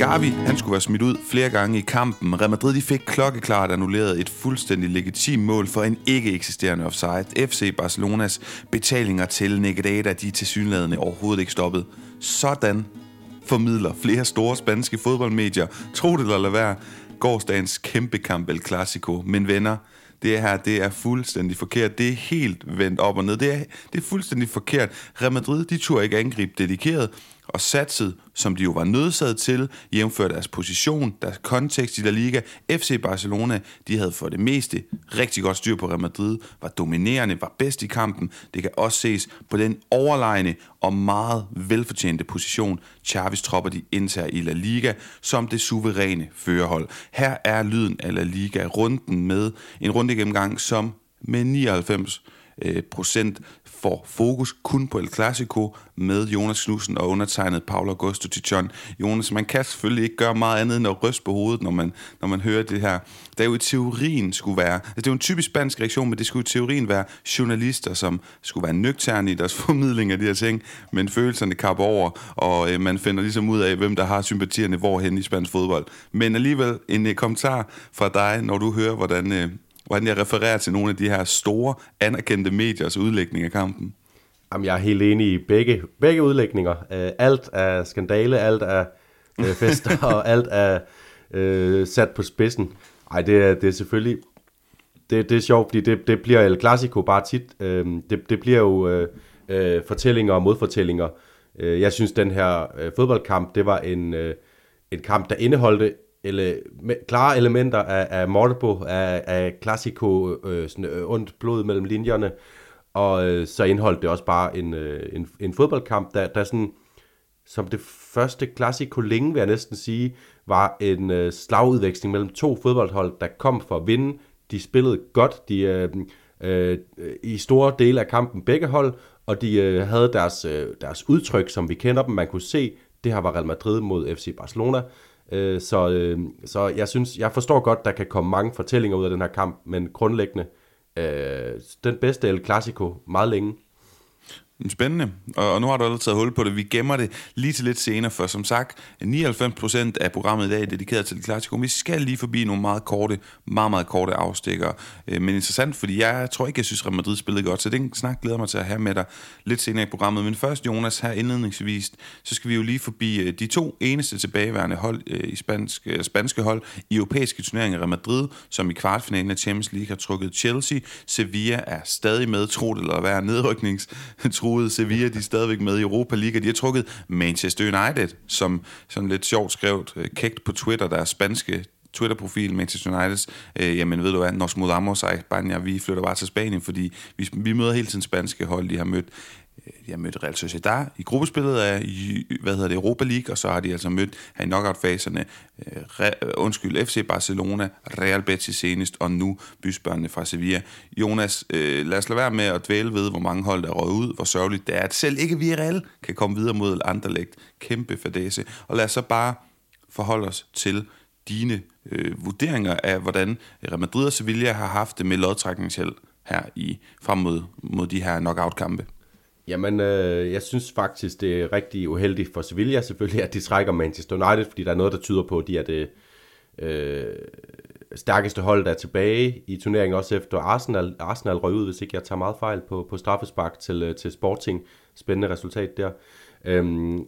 Gavi, han skulle være smidt ud flere gange i kampen. Real Madrid de fik klokkeklart annulleret et fuldstændig legitimt mål for en ikke eksisterende offside. FC Barcelonas betalinger til Negreira, de er til synlædende overhovedet ikke stoppet. Sådan formidler flere store spanske fodboldmedier, tro det eller lad være, gårdsdagens kæmpe kamp El Clasico. Men venner, det her, det er fuldstændig forkert. Det er helt vendt op og ned. Det er, det er fuldstændig forkert. Real Madrid, de turde ikke angribe dedikeret og satset, som de jo var nødsaget til, jævnfør deres position, deres kontekst i La Liga. FC Barcelona, de havde for det meste rigtig godt styr på Real Madrid, var dominerende, var bedst i kampen. Det kan også ses på den overlegne og meget velfortjente position, Chavis tropper de indtager i La Liga som det suveræne førerhold. Her er lyden af La Liga runden med en runde gennemgang, som med 99 øh, procent får fokus kun på El Clasico med Jonas Knudsen og undertegnet Paul Augusto Tichon. Jonas, man kan selvfølgelig ikke gøre meget andet end at ryste på hovedet, når man, når man hører det her. Der jo i teorien skulle være, altså det er jo en typisk spansk reaktion, men det skulle i teorien være journalister, som skulle være nøgterne i deres formidling af de her ting, men følelserne kapper over, og øh, man finder ligesom ud af, hvem der har sympatierne hvorhen i spansk fodbold. Men alligevel en øh, kommentar fra dig, når du hører, hvordan øh, hvordan jeg refererer til nogle af de her store, anerkendte mediers udlægning af kampen. Jamen, jeg er helt enig i begge, begge udlægninger. Uh, alt er skandale, alt er uh, fester, og alt er uh, sat på spidsen. Ej, det er, det er selvfølgelig... Det, det er sjovt, fordi det, det bliver El Clasico bare tit. Uh, det, det bliver jo uh, uh, fortællinger og modfortællinger. Uh, jeg synes, den her uh, fodboldkamp, det var en, uh, en kamp, der indeholdte ele, me, klare elementer af, af Morbo, af, af klassiko, øh, sådan, øh, ondt blod mellem linjerne, og øh, så indeholdt det også bare en, øh, en, en fodboldkamp, der, der sådan, som det første klassiko længe, vil jeg næsten sige, var en øh, slagudveksling mellem to fodboldhold, der kom for at vinde. De spillede godt, de øh, øh, i store dele af kampen begge hold, og de øh, havde deres, øh, deres udtryk, som vi kender dem. Man kunne se, det her var Real Madrid mod FC Barcelona. Øh, så, øh, så jeg synes, jeg forstår godt, der kan komme mange fortællinger ud af den her kamp, men grundlæggende øh, den bedste El Clasico meget længe. Spændende, og, og nu har du allerede taget hul på det. Vi gemmer det lige til lidt senere, for som sagt, 99% af programmet i dag er dedikeret til det klassiske. Vi skal lige forbi nogle meget korte, meget, meget korte afstikker. Øh, men interessant, fordi jeg tror ikke, jeg synes, Real Madrid spillede godt, så den snak glæder mig til at have med dig lidt senere i programmet. Men først, Jonas, her indledningsvis, så skal vi jo lige forbi øh, de to eneste tilbageværende hold øh, i spansk, spanske hold i europæiske turneringer. Real Madrid, som i kvartfinalen af Champions League har trukket Chelsea. Sevilla er stadig med, tro det eller være nedryknings truede Sevilla, de er stadigvæk med i Europa League, de har trukket Manchester United, som sådan lidt sjovt skrevet øh, kægt på Twitter, der er spanske Twitter-profil, Manchester Uniteds, øh, jamen ved du hvad, nos mudamos a España, vi flytter bare til Spanien, fordi vi, vi møder hele tiden spanske hold, de har mødt. Øh, de har mødt Real Sociedad i gruppespillet af hvad hedder det, Europa League, og så har de altså mødt her i knockout-faserne øh, re, øh, undskyld, FC Barcelona, Real Betis senest, og nu bysbørnene fra Sevilla. Jonas, øh, lad os lade være med at dvæle ved, hvor mange hold der røget ud, hvor sørgeligt det er, at selv ikke Villarreal kan komme videre mod Anderlecht. Kæmpe fadese. Og lad os så bare forholde os til dine øh, vurderinger af, hvordan Real Madrid og Sevilla har haft det med lodtrækningsheld her i frem mod, mod de her knockout-kampe. Jamen, øh, jeg synes faktisk, det er rigtig uheldigt for Sevilla selvfølgelig, at de trækker Manchester United, fordi der er noget, der tyder på, at de er det øh, stærkeste hold, der er tilbage i turneringen, også efter Arsenal, Arsenal røg ud, hvis ikke jeg tager meget fejl på, på straffespark til, øh, til Sporting. Spændende resultat der. Øhm,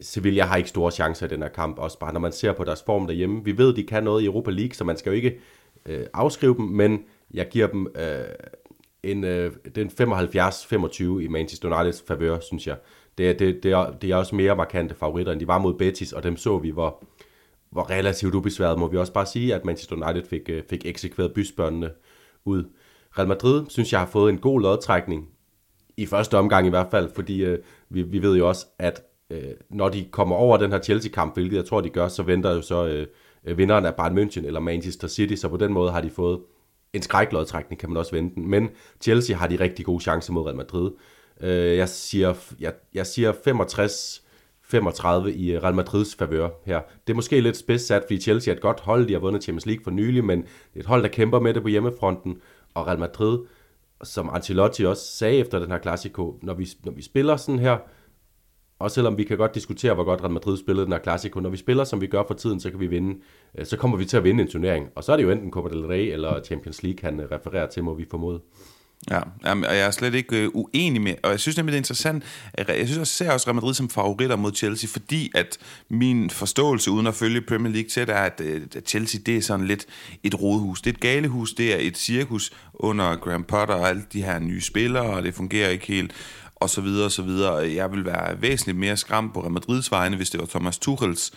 Sevilla har ikke store chancer i den her kamp, også bare når man ser på deres form derhjemme. Vi ved, de kan noget i Europa League, så man skal jo ikke øh, afskrive dem, men jeg giver dem øh, en, øh, den 75-25 i Manchester Uniteds favør, synes jeg. Det, det, det, er, det er også mere markante favoritter, end de var mod Betis, og dem så vi, hvor, hvor relativt ubesværet, må vi også bare sige, at Manchester United fik, øh, fik eksekveret bysbørnene ud. Real Madrid, synes jeg, har fået en god lodtrækning, i første omgang i hvert fald, fordi øh, vi, vi ved jo også, at øh, når de kommer over den her Chelsea-kamp, hvilket jeg tror, de gør, så venter jo så øh, øh vinderen af Bayern München eller Manchester City, så på den måde har de fået en skræklodtrækning kan man også vente Men Chelsea har de rigtig gode chancer mod Real Madrid. Øh, jeg, siger, jeg, jeg siger 65 35 i øh, Real Madrids favør her. Det er måske lidt spidssat, fordi Chelsea er et godt hold, de har vundet Champions League for nylig, men det er et hold, der kæmper med det på hjemmefronten, og Real Madrid, som Ancelotti også sagde efter den her klassiko, når vi, når vi spiller sådan her, og selvom vi kan godt diskutere, hvor godt Real Madrid spillede den her Clasico, når vi spiller, som vi gør for tiden, så kan vi vinde. Øh, så kommer vi til at vinde en turnering. Og så er det jo enten Copa del Rey eller Champions League, han øh, refererer til, må vi formode. Ja, og jeg er slet ikke øh, uenig med, og jeg synes nemlig, det er interessant, jeg synes, jeg ser også Real Madrid som favoritter mod Chelsea, fordi at min forståelse, uden at følge Premier League tæt, er, at, øh, at Chelsea, det er sådan lidt et rodehus. Det er et galehus, det er et cirkus under Graham Potter og alle de her nye spillere, og det fungerer ikke helt og så videre og så videre. Jeg vil være væsentligt mere skræmt på Real Madrids vegne, hvis det var Thomas Tuchels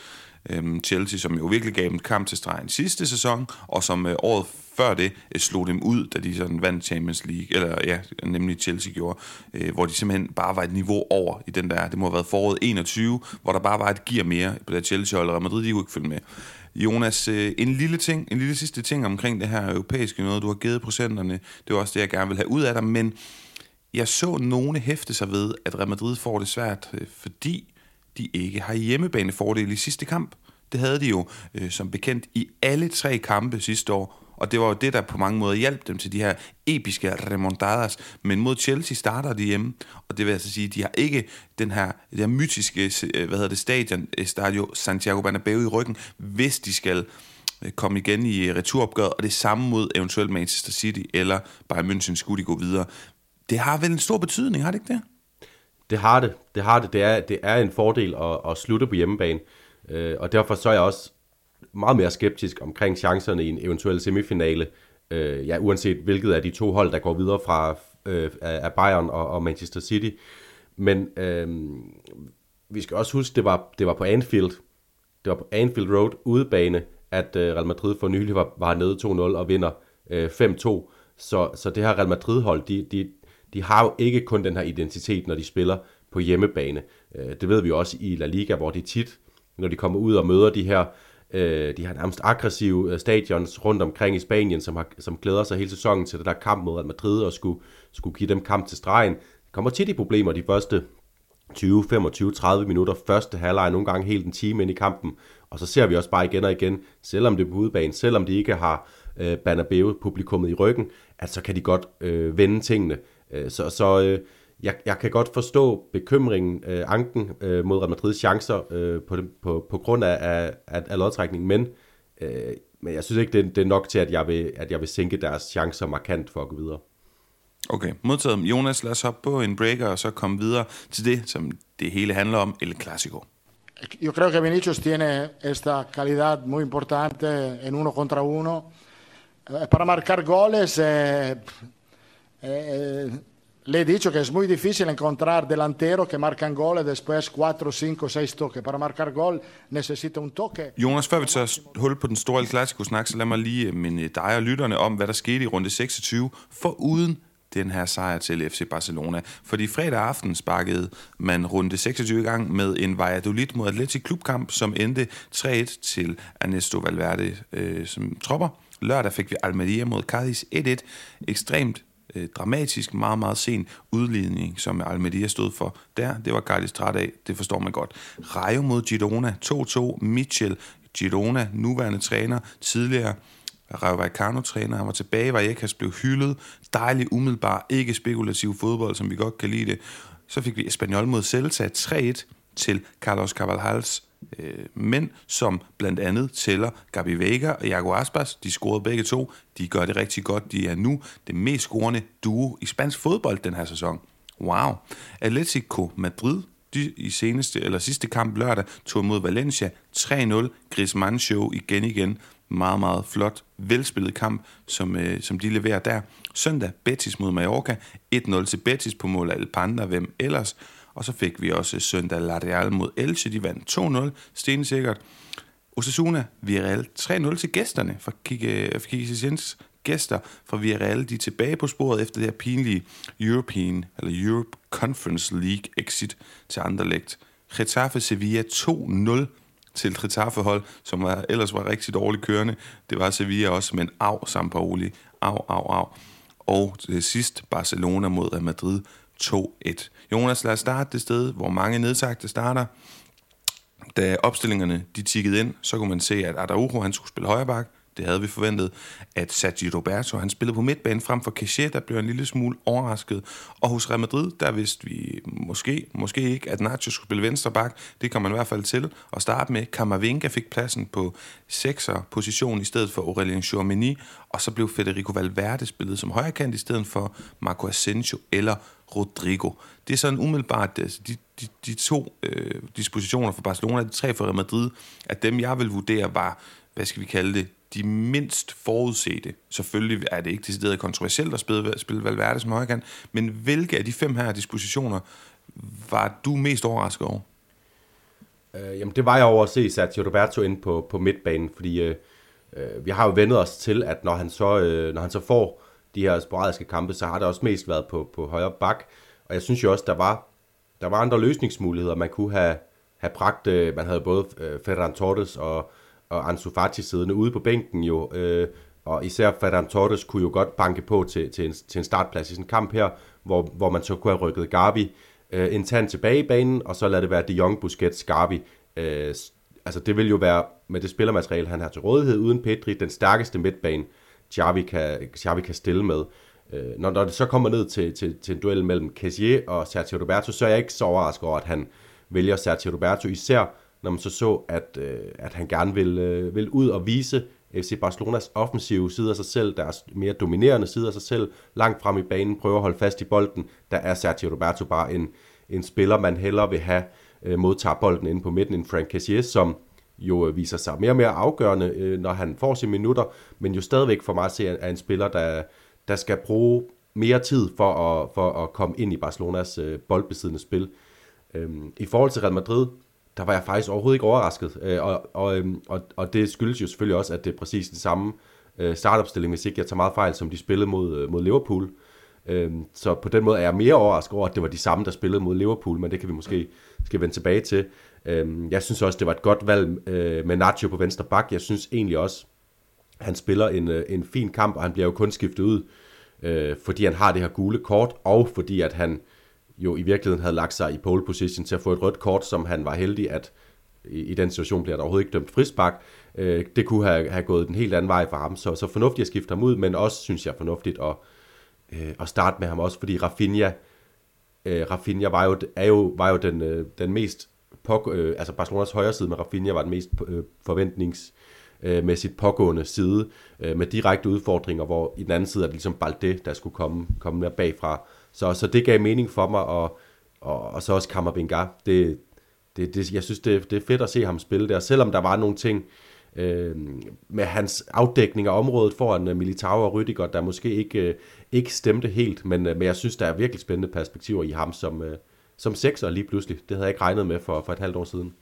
øh, Chelsea, som jo virkelig gav dem kamp til stregen sidste sæson, og som øh, året før det øh, slog dem ud, da de sådan vandt Champions League, eller ja, nemlig Chelsea gjorde, øh, hvor de simpelthen bare var et niveau over i den der, det må have været foråret 21, hvor der bare var et gear mere på det Chelsea-hold, og Real Madrid, de kunne ikke følge med. Jonas, øh, en lille ting, en lille sidste ting omkring det her europæiske noget, du har givet procenterne, det var også det, jeg gerne vil have ud af dig, men jeg så nogle hæfte sig ved, at Real Madrid får det svært, øh, fordi de ikke har hjemmebanefordel i sidste kamp. Det havde de jo øh, som bekendt i alle tre kampe sidste år, og det var jo det, der på mange måder hjalp dem til de her episke remontadas. Men mod Chelsea starter de hjemme, og det vil altså sige, de har ikke den her, det her mytiske øh, hvad hedder det, stadion, øh, Stadio Santiago Bernabeu i ryggen, hvis de skal komme igen i returopgøret, og det samme mod eventuelt Manchester City eller Bayern München skulle de gå videre. Det har vel en stor betydning, har det ikke det? Det har det. Det har det. Det er, det er en fordel at, at slutte på hjemmebane. Øh, og derfor så er jeg også meget mere skeptisk omkring chancerne i en eventuel semifinale. Øh, ja, uanset hvilket af de to hold, der går videre fra øh, af Bayern og, og Manchester City. Men øh, vi skal også huske, det var, det var på Anfield. Det var på Anfield Road udebane, at øh, Real Madrid for nylig var, var nede 2-0 og vinder øh, 5-2. Så, så det her Real Madrid-hold, de, de, de har jo ikke kun den her identitet, når de spiller på hjemmebane. Øh, det ved vi også i La Liga, hvor de tit, når de kommer ud og møder de her, øh, de her nærmest aggressive øh, stadions rundt omkring i Spanien, som, har, som glæder sig hele sæsonen til det der kamp mod Real Madrid og skulle, skulle give dem kamp til stregen, kommer tit i problemer de første 20, 25, 30 minutter, første halvleg, nogle gange helt en time ind i kampen, og så ser vi også bare igen og igen, selvom det er på udebane, selvom de ikke har øh, Bernabeu-publikummet i ryggen, at så kan de godt øh, vende tingene. Øh, så så øh, jeg, jeg kan godt forstå bekymringen, øh, anken øh, mod Real Madrids chancer øh, på, på, på grund af, af, af, af lodtrækningen, men, øh, men jeg synes ikke, det, det er nok til, at jeg, vil, at jeg vil sænke deres chancer markant for at gå videre. Okay, modtaget. Jonas, lad os hoppe på en breaker og så komme videre til det, som det hele handler om, El Clasico. Yo creo que Vinicius tiene esta calidad muy importante en uno contra uno. Eh, para marcar goles eh, Eh, le he dicho que es muy difícil encontrar delantero que marcan gol y después 4, 5, 6 toques. Para marcar gol necesita un toque. Jonas, før vi tager hul på den store Clasico-snak, så lad mig lige eh, minde dig og lytterne om, hvad der skete i runde 26, for uden den her sejr til FC Barcelona. Fordi fredag aften sparkede man runde 26 i gang med en Valladolid mod Atletic klubkamp, som endte 3-1 til Ernesto Valverde øh, som tropper. Lørdag fik vi Almeria mod Cadiz 1-1. Ekstremt øh, dramatisk, meget, meget sen udligning, som Almeria stod for der. Det var Carlos træt af, det forstår man godt. Rayo mod Girona, 2-2. Mitchell, Girona, nuværende træner, tidligere Rayo Vallecano-træner, han var tilbage, var Ekas blev hyldet. Dejlig, umiddelbar, ikke spekulativ fodbold, som vi godt kan lide det. Så fik vi Espanyol mod Celta 3-1 til Carlos Cavalhals øh, mænd, som blandt andet tæller Gabi Vega og Jago Aspas. De scorede begge to. De gør det rigtig godt. De er nu det mest scorende duo i spansk fodbold den her sæson. Wow. Atletico Madrid de i seneste eller sidste kamp lørdag tog mod Valencia 3-0. Griezmann show igen igen. Meget, meget flot, velspillet kamp, som, øh, som de leverer der. Søndag Betis mod Mallorca. 1-0 til Betis på mål af El Panda, hvem ellers. Og så fik vi også søndag La Real mod Elche. De vandt 2-0, stensikkert. Osasuna, Villarreal 3-0 til gæsterne fra Kike gæster fra Villarreal. De er tilbage på sporet efter det her pinlige European, eller Europe Conference League exit til Anderlecht. Getafe Sevilla 2-0 til Getafe hold, som var, ellers var rigtig dårligt kørende. Det var Sevilla også, men af Sampaoli. Av, av, av. Og til sidst Barcelona mod Real Madrid 2-1. Jonas, lad os starte det sted, hvor mange nedsagte starter. Da opstillingerne de tikkede ind, så kunne man se, at Araujo han skulle spille højreback. det havde vi forventet, at Sergio Roberto, han spillede på midtbanen frem for Cachet, der blev en lille smule overrasket. Og hos Real Madrid, der vidste vi måske, måske ikke, at Nacho skulle spille venstre bak. Det kom man i hvert fald til at starte med. Camavinga fik pladsen på 6'er position i stedet for Aurelien Chouameni, og så blev Federico Valverde spillet som højrekant i stedet for Marco Asensio eller Rodrigo. Det er sådan umiddelbart altså, de, de, de to øh, dispositioner for Barcelona, de tre for Real Madrid, at dem jeg vil vurdere var, hvad skal vi kalde det, de mindst forudsete. Selvfølgelig er det ikke decideret kontroversielt at spille, spille Valverde som højkant, men hvilke af de fem her dispositioner var du mest overrasket over? Øh, jamen, det var jeg over at se Sergio Roberto ind på, på midtbanen, fordi øh, øh, vi har jo vendet os til, at når han så, øh, når han så får de her sporadiske kampe, så har det også mest været på, på højre bak. Og jeg synes jo også, der var, der var andre løsningsmuligheder. Man kunne have, have bragt, øh, man havde både øh, Ferran Torres og, og Ansu Fati siddende ude på bænken jo, øh, og især Ferran Torres kunne jo godt banke på til, til, en, til en startplads i sådan en kamp her, hvor, hvor man så kunne have rykket Gavi øh, en tand tilbage i banen, og så lade det være De Jong, Busquets, Gavi. Øh, altså det vil jo være, med det spillermateriale, han har til rådighed uden Pedri, den stærkeste midtbane, Xavi kan, Xavi kan stille med. Øh, når, når det så kommer ned til, til, til en duel mellem Kessier og Sergio Roberto, så er jeg ikke så overrasket over, at han vælger Sergio Roberto, især når man så så, at, øh, at han gerne vil, øh, vil ud og vise FC Barcelonas offensive side af sig selv, deres mere dominerende side af sig selv, langt frem i banen, prøver at holde fast i bolden, der er Sergio Roberto bare en, en spiller, man hellere vil have øh, modtager bolden inde på midten end Frank Cassier, som jo øh, viser sig mere og mere afgørende, øh, når han får sine minutter, men jo stadigvæk for mig at se er en spiller, der, der skal bruge mere tid for at, for at komme ind i Barcelonas øh, boldbesiddende spil. Øhm, I forhold til Real Madrid, der var jeg faktisk overhovedet ikke overrasket, og, og, øhm, og, og det skyldes jo selvfølgelig også, at det er præcis den samme startopstilling, hvis ikke jeg tager meget fejl, som de spillede mod, mod Liverpool. Øhm, så på den måde er jeg mere overrasket over, at det var de samme, der spillede mod Liverpool, men det kan vi måske skal vende tilbage til. Øhm, jeg synes også, det var et godt valg øh, med Nacho på venstre bak. Jeg synes egentlig også, han spiller en, øh, en fin kamp, og han bliver jo kun skiftet ud, øh, fordi han har det her gule kort, og fordi at han jo i virkeligheden havde lagt sig i pole position til at få et rødt kort, som han var heldig, at i, den situation bliver der overhovedet ikke dømt frispark. Det kunne have, have gået den helt anden vej for ham, så, så fornuftigt at skifte ham ud, men også, synes jeg, fornuftigt at, at starte med ham også, fordi Rafinha, Rafinha var jo, er jo, var jo den, den mest på, øh, altså Barcelonas højre side med Rafinha var den mest øh, forventnings øh, med sit pågående side, øh, med direkte udfordringer, hvor i den anden side er det ligesom Balde, der skulle komme, komme mere bagfra. Så, så det gav mening for mig, og, og, og så også Kammervenga. Det, det, det, jeg synes, det, det er fedt at se ham spille der, selvom der var nogle ting øh, med hans afdækning af området foran uh, Militao og Rüdiger, der måske ikke, uh, ikke stemte helt, men, uh, men jeg synes, der er virkelig spændende perspektiver i ham som, uh, som sekser lige pludselig. Det havde jeg ikke regnet med for, for et halvt år siden.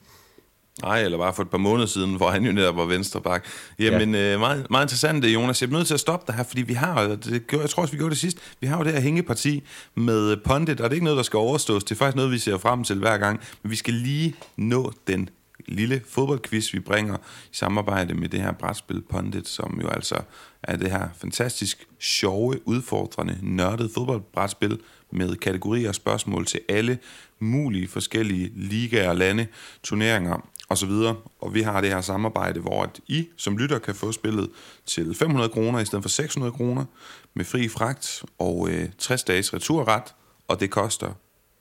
Nej, eller bare for et par måneder siden, hvor han jo netop var venstreback. Jamen, ja. øh, meget, meget interessant, Jonas. Jeg er nødt til at stoppe dig her, fordi vi har, det gjorde, jeg tror også, vi gjorde det sidst, vi har jo det her hængeparti med Pondit, og det er ikke noget, der skal overstås. Det er faktisk noget, vi ser frem til hver gang. Men vi skal lige nå den lille fodboldquiz, vi bringer i samarbejde med det her brætspil Pondit, som jo altså er det her fantastisk sjove, udfordrende, nørdede fodboldbrætspil med kategorier og spørgsmål til alle mulige forskellige ligaer, lande, turneringer og så videre. Og vi har det her samarbejde, hvor at I som lytter kan få spillet til 500 kroner i stedet for 600 kroner med fri fragt og øh, 60 dages returret, og det koster,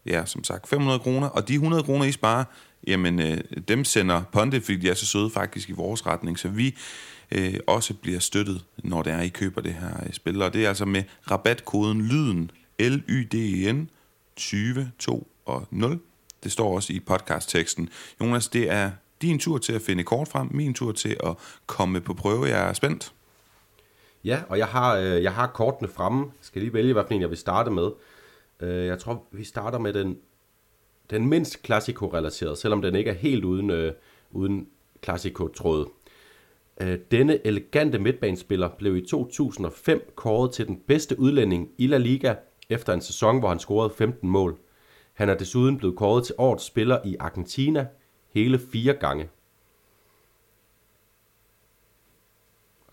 ja, som sagt, 500 kroner. Og de 100 kroner, I sparer, jamen øh, dem sender Ponte, fordi de er så søde faktisk i vores retning, så vi øh, også bliver støttet, når det er, I køber det her øh, spil. Og det er altså med rabatkoden LYDEN, L-Y-D-E-N, 20, 2 og 0. Det står også i podcastteksten. Jonas, det er din tur til at finde kort frem, min tur til at komme på prøve. Jeg er spændt. Ja, og jeg har, øh, jeg har kortene fremme. Jeg skal lige vælge, hvilken jeg vil starte med. Øh, jeg tror, vi starter med den den mindst klassikorelateret, selvom den ikke er helt uden, øh, uden klassiko-tråd. Øh, denne elegante midtbanespiller blev i 2005 kåret til den bedste udlænding i La Liga efter en sæson, hvor han scorede 15 mål. Han er desuden blevet kåret til årets spiller i Argentina hele fire gange.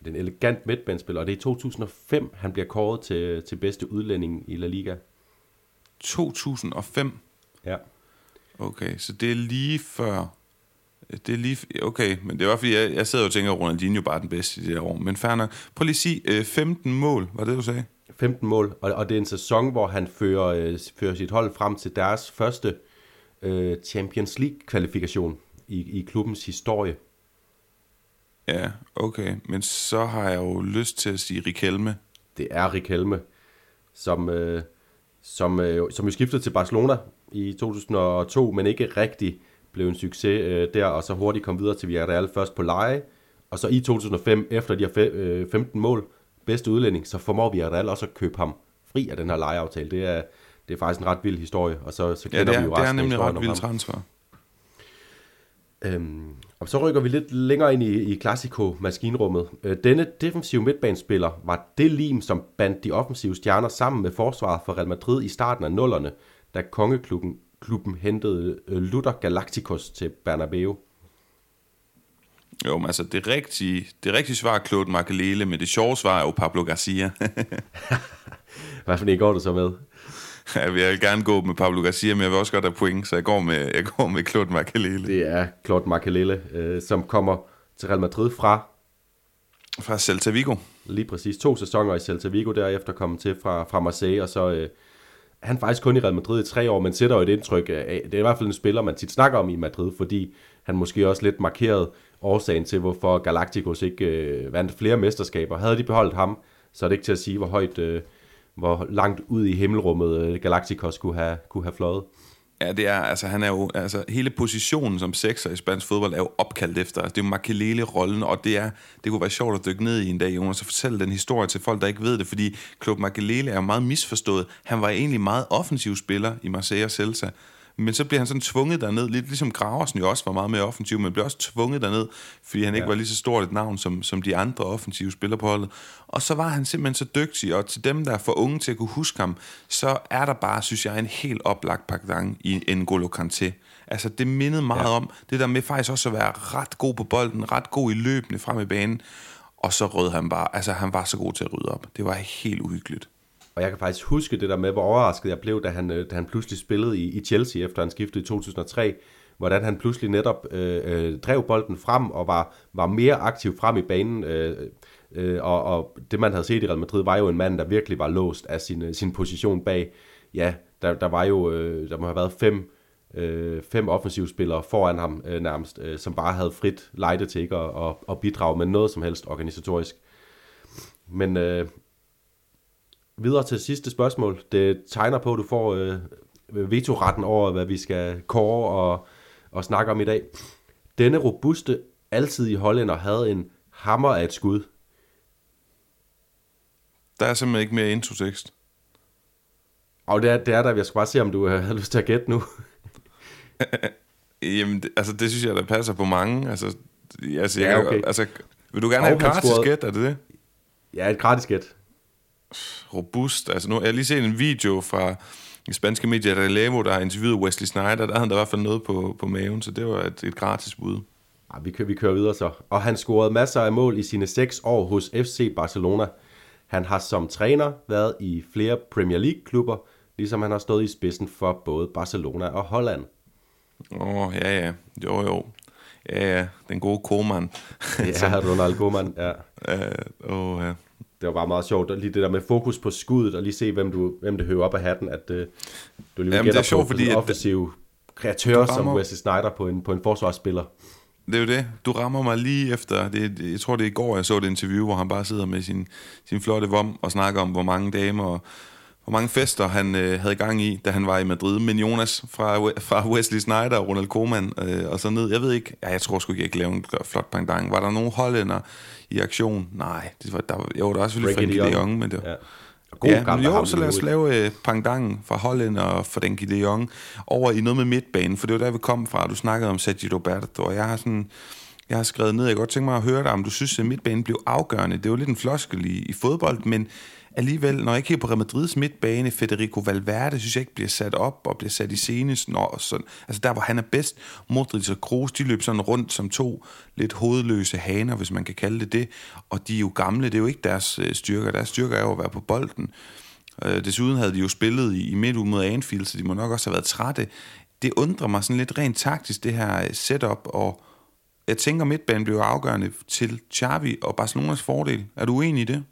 Den elegant midtbanespiller, og det er i 2005, han bliver kåret til, til bedste udlænding i La Liga. 2005? Ja. Okay, så det er lige før Det er lige... Okay, men det var fordi, jeg, jeg sidder og tænker, at Ronaldinho bare er den bedste i det her år. Men fair nok. Prøv lige at sige, øh, 15 mål, var det, du sagde? 15 mål, og, og det er en sæson, hvor han fører, øh, fører sit hold frem til deres første øh, Champions League-kvalifikation i, i klubbens historie. Ja, okay. Men så har jeg jo lyst til at sige Rikelme. Det er Rikelme, som, øh, som, øh, som jo skiftede til Barcelona i 2002, men ikke rigtig blev en succes øh, der, og så hurtigt kom videre til Villarreal først på leje, og så i 2005, efter de har fe, øh, 15 mål, bedste udlænding, så formår Villarreal også at købe ham fri af den her lejeaftale. Det er, det er faktisk en ret vild historie, og så, så kender ja, det er, vi jo det er nemlig ret vild transfer. Øhm, og så rykker vi lidt længere ind i, i Classico-maskinrummet. Øh, denne defensive midtbanespiller var det lim, som bandt de offensive stjerner sammen med forsvaret for Real Madrid i starten af nullerne, da kongeklubben klubben hentede øh, Luther Galacticos til Bernabeu. Jo, men altså det rigtige, det rigtige svar er Claude Makelele, men det sjove svar er jo Pablo Garcia. Hvad for en går du så med? Ja, jeg vil gerne gå med Pablo Garcia, men jeg vil også godt have point, så jeg går med, jeg går med Claude Makelele. Det er Claude Makelele, øh, som kommer til Real Madrid fra... Fra Celta Vigo. Lige præcis. To sæsoner i Celta Vigo, derefter kom til fra, fra Marseille, og så... Øh, han faktisk kun i Real Madrid i tre år, men sætter jo et indtryk af, det er i hvert fald en spiller, man tit snakker om i Madrid, fordi han måske også lidt markeret årsagen til, hvorfor Galacticos ikke øh, vandt flere mesterskaber. Havde de beholdt ham, så er det ikke til at sige, hvor højt, øh, hvor langt ud i himmelrummet øh, Galacticos kunne have, kunne have fløjet. Ja, det er, altså han er jo, altså hele positionen som sekser i spansk fodbold er jo opkaldt efter, altså, det er jo Makelele-rollen, og det er, det kunne være sjovt at dykke ned i en dag, Jonas, og fortælle den historie til folk, der ikke ved det, fordi Klub Makelele er jo meget misforstået. Han var egentlig meget offensiv spiller i Marseille og Celta, men så bliver han sådan tvunget derned, lidt ligesom Graversen jo også var meget mere offensiv, men bliver også tvunget derned, fordi han ikke ja. var lige så stort et navn som, som de andre offensive spillere på holdet. Og så var han simpelthen så dygtig, og til dem, der er for unge til at kunne huske ham, så er der bare, synes jeg, en helt oplagt pakdang i N'Golo Kanté. Altså, det mindede meget ja. om det der med faktisk også at være ret god på bolden, ret god i løbende frem i banen, og så rød han bare, altså han var så god til at rydde op. Det var helt uhyggeligt. Og jeg kan faktisk huske det der med, hvor overrasket jeg blev, da han, øh, da han pludselig spillede i, i Chelsea, efter han skiftede i 2003. Hvordan han pludselig netop øh, øh, drev bolden frem og var, var mere aktiv frem i banen. Øh, øh, og, og det man havde set i Real Madrid, var jo en mand, der virkelig var låst af sin, øh, sin position bag. Ja, der, der var jo, øh, der må have været fem, øh, fem offensivspillere foran ham øh, nærmest, øh, som bare havde frit lejde til ikke at, at, at bidrage med noget som helst organisatorisk. Men, øh, videre til sidste spørgsmål. Det tegner på, at du får øh, vetoretten over, hvad vi skal kåre og, og snakke om i dag. Denne robuste, i hollænder havde en hammer af et skud. Der er simpelthen ikke mere introtekst. Og det er, det er der, jeg skal bare se, om du har lyst til at gætte nu. Jamen, det, altså det synes jeg, der passer på mange. Altså, altså, ja, okay. altså vil du gerne have et gratis gæt, er det det? Ja, et gratis gæt robust. Altså nu, jeg har lige set en video fra i spanske medier Relevo, der har interviewet Wesley Snyder. Der havde han der i hvert fald noget på, på maven, så det var et, et gratis bud. Ja, vi, kører, vi kører videre så. Og han scorede masser af mål i sine seks år hos FC Barcelona. Han har som træner været i flere Premier League-klubber, ligesom han har stået i spidsen for både Barcelona og Holland. Åh, oh, ja, ja. Jo, jo. Ja, ja. Den gode Koeman. ja, Ronald Koeman, ja. Åh, uh, oh, ja det var bare meget sjovt, lige det der med fokus på skuddet, og lige se, hvem, du, hvem det hører op af hatten, at uh, du lige Jamen, det er sjovt, på fordi en offensiv kreatør rammer, som Wesley Snyder på en, på en forsvarsspiller. Det er jo det. Du rammer mig lige efter, det, jeg tror det er i går, jeg så det interview, hvor han bare sidder med sin, sin flotte vom og snakker om, hvor mange damer og hvor mange fester han øh, havde gang i, da han var i Madrid. Men Jonas fra, fra Wesley Snyder og Ronald Koeman øh, og så ned. Jeg ved ikke, ja, jeg tror sgu ikke, jeg kan lave en flot pangdang. Var der nogen hollænder i aktion? Nej, det var, der, jo, der var selvfølgelig Frankie de Jong, men det var... Ja. God ja, men jo, så lad os lave øh, pangdangen fra Holland og fra Denki de Jong over i noget med midtbanen, for det var der, vi kom fra. Du snakkede om Sergio Roberto, og jeg har sådan... Jeg har skrevet ned, jeg godt tænke mig at høre dig, om du synes, at midtbanen blev afgørende. Det var lidt en floskel i, i fodbold, men alligevel, når jeg kigger på Real Madrids midtbane, Federico Valverde, synes jeg ikke bliver sat op og bliver sat i scene, når, sådan, altså der, hvor han er bedst. Modric og Kroos, de løb sådan rundt som to lidt hovedløse haner, hvis man kan kalde det det, og de er jo gamle, det er jo ikke deres øh, styrker. Deres styrker er jo at være på bolden. Øh, desuden havde de jo spillet i, i midt mod Anfield, så de må nok også have været trætte. Det undrer mig sådan lidt rent taktisk, det her øh, setup og jeg tænker, midtbanen bliver afgørende til Xavi og Barcelonas fordel. Er du uenig i det?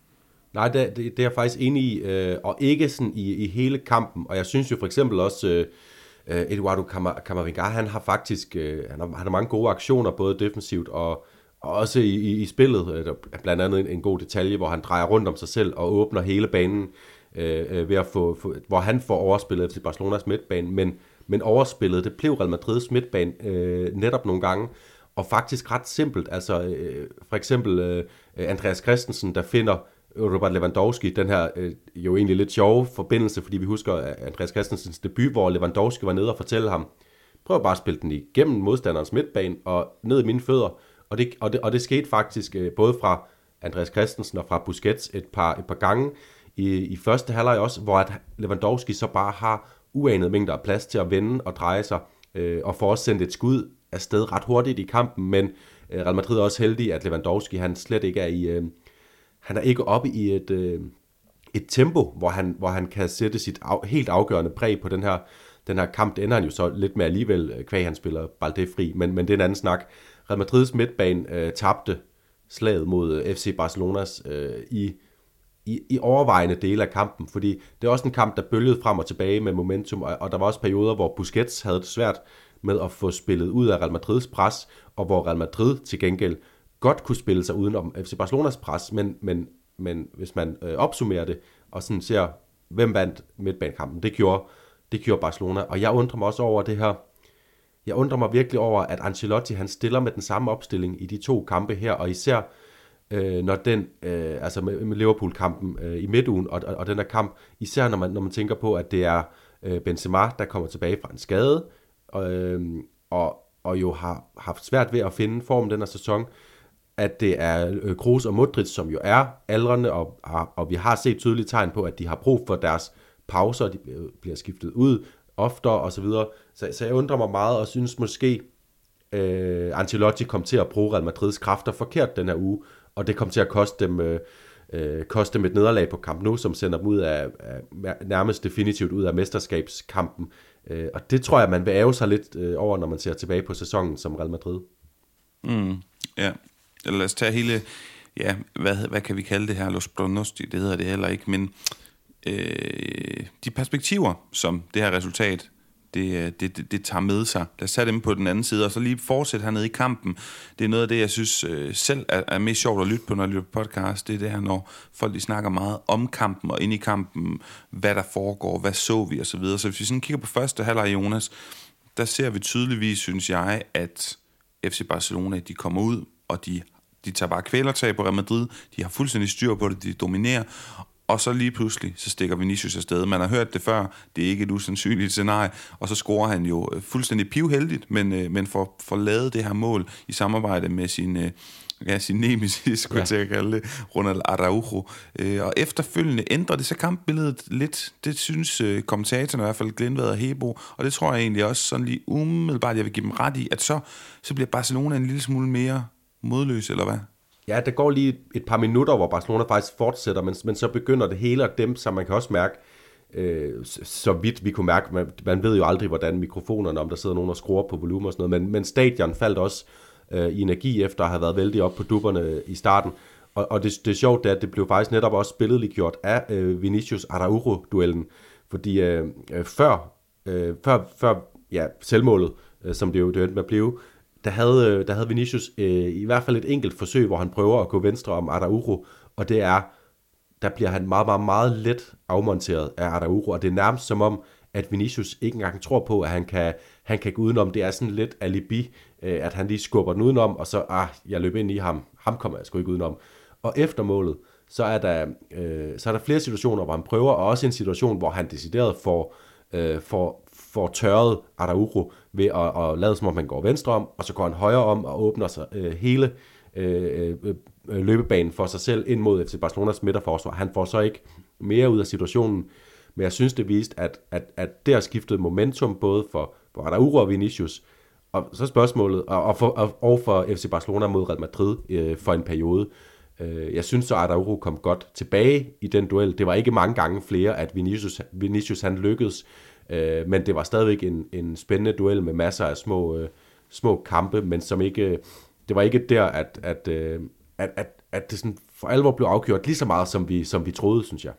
Nej, det, det, det er jeg faktisk enig i, øh, og ikke sådan i, i hele kampen. Og jeg synes jo for eksempel også, øh, øh Eduardo Camavinga, han har faktisk øh, han har, han har mange gode aktioner, både defensivt og, og også i, i, i spillet. Øh, blandt andet en, en god detalje, hvor han drejer rundt om sig selv og åbner hele banen, øh, øh ved at få, få, hvor han får overspillet til Barcelonas midtbane. Men, men overspillet, det blev Real Madrids midtbane øh, netop nogle gange, og faktisk ret simpelt. Altså øh, for eksempel øh, Andreas Christensen, der finder Robert Lewandowski, den her øh, jo egentlig lidt sjove forbindelse, fordi vi husker Andreas Christensens debut, hvor Lewandowski var nede og fortælle ham, prøv bare at spille den igennem modstanderens midtbane og ned i mine fødder. Og det, og det, og det skete faktisk øh, både fra Andreas Christensen og fra Busquets et par, et par gange i, i første halvleg også, hvor at Lewandowski så bare har uanet mængder af plads til at vende og dreje sig, øh, og får også sendt et skud afsted ret hurtigt i kampen, men øh, Real Madrid er også heldig, at Lewandowski han slet ikke er i, øh, han er ikke oppe i et, øh, et tempo, hvor han, hvor han kan sætte sit af, helt afgørende præg på den her, den her kamp. Det ender han jo så lidt med alligevel, øh, kvæg han spiller Balde fri, men, men det er en anden snak. Real Madrids midtbane øh, tabte slaget mod øh, FC Barcelonas øh, i, i, i overvejende dele af kampen, fordi det er også en kamp, der bølgede frem og tilbage med momentum, og, og der var også perioder, hvor Busquets havde det svært med at få spillet ud af Real Madrids pres, og hvor Real Madrid til gengæld godt kunne spille sig udenom FC Barcelonas pres, men, men, men hvis man øh, opsummerer det, og sådan ser, hvem vandt midtbanekampen, det gjorde, det gjorde Barcelona, og jeg undrer mig også over det her, jeg undrer mig virkelig over, at Ancelotti han stiller med den samme opstilling i de to kampe her, og især øh, når den, øh, altså med, med Liverpool-kampen øh, i midtugen, og, og, og den der kamp, især når man, når man tænker på, at det er øh, Benzema, der kommer tilbage fra en skade, og, øh, og, og jo har haft svært ved at finde form den her sæson, at det er øh, Kroos og Modric, som jo er aldrende, og, og vi har set tydelige tegn på, at de har brug for deres pauser, de bliver skiftet ud oftere osv. Så, så, så jeg undrer mig meget, og synes måske, øh, Ancelotti kom til at bruge Real Madrids kræfter forkert den her uge, og det kom til at koste dem, øh, øh koste dem et nederlag på Camp nu, som sender dem ud af, af nærmest definitivt ud af mesterskabskampen. Øh, og det tror jeg, man vil æve sig lidt øh, over, når man ser tilbage på sæsonen som Real Madrid. Mm, ja, eller lad os tage hele, ja, hvad, hvad kan vi kalde det her, Los Pronosti, det hedder det heller ikke, men øh, de perspektiver, som det her resultat, det, det, det, det tager med sig. Lad os tage dem på den anden side, og så lige fortsætte hernede i kampen. Det er noget af det, jeg synes øh, selv er, er mest sjovt at lytte på, når jeg lytter podcast. Det er det her, når folk de snakker meget om kampen, og ind i kampen, hvad der foregår, hvad så vi, og så videre. Så hvis vi sådan kigger på første halvleg, Jonas, der ser vi tydeligvis, synes jeg, at FC Barcelona, de kommer ud, og de de tager bare kvælertag på Real Madrid, de har fuldstændig styr på det, de dominerer, og så lige pludselig, så stikker Vinicius afsted. Man har hørt det før, det er ikke et usandsynligt scenarie, og så scorer han jo øh, fuldstændig pivheldigt, men, øh, men får, får lavet det her mål i samarbejde med sin, øh, ja, sin nemesis, skulle ja. jeg til at kalde det, Ronald Araujo. Og efterfølgende ændrer det så kampbilledet lidt. Det synes kommentatoren i hvert fald Glenvad og Hebo, og det tror jeg egentlig også sådan lige umiddelbart, jeg vil give dem ret i, at så, så bliver Barcelona en lille smule mere modløs, eller hvad? Ja, der går lige et par minutter, hvor Barcelona faktisk fortsætter, men, men så begynder det hele at dæmpe sig. Man kan også mærke, øh, så vidt vi kunne mærke, man, man ved jo aldrig, hvordan mikrofonerne, om der sidder nogen og skruer på volumen og sådan noget, men, men stadion faldt også øh, i energi efter at have været vældig op på dupperne i starten. Og, og det, det er sjovt, det, at det blev faktisk netop også billedligt gjort af øh, Vinicius Araujo-duellen, fordi øh, øh, før, øh, før, før ja, selvmålet, øh, som det jo det endte med at blive, der havde, øh, der havde Vinicius øh, i hvert fald et enkelt forsøg, hvor han prøver at gå venstre om Araujo, og det er, der bliver han meget, meget, meget let afmonteret af Araujo, og det er nærmest som om, at Vinicius ikke engang tror på, at han kan, han kan gå udenom. Det er sådan lidt alibi, øh, at han lige skubber den udenom, og så, ah, jeg løber ind i ham. Ham kommer jeg sgu ikke udenom. Og efter målet, så er der, øh, så er der flere situationer, hvor han prøver, og også en situation, hvor han decideret får, øh, får, får tørret Araujo ved at, at lade som om han går venstre om, og så går han højre om og åbner sig øh, hele øh, øh, øh løbebanen for sig selv ind mod FC Barcelonas midterforsvar. Han får så ikke mere ud af situationen, men jeg synes det viste, at, at, at det har skiftet momentum både for, for Araujo og Vinicius, og så spørgsmålet, og, og, for, og, og for FC Barcelona mod Real Madrid øh, for en periode. Øh, jeg synes så, at Araujo kom godt tilbage i den duel. Det var ikke mange gange flere, at Vinicius, Vinicius han lykkedes Øh, men det var stadigvæk en, en spændende duel med masser af små, øh, små kampe, men som ikke... Øh, det var ikke der, at, at, øh, at, at, at det sådan for alvor blev afgjort lige så meget, som vi, som vi troede, synes jeg.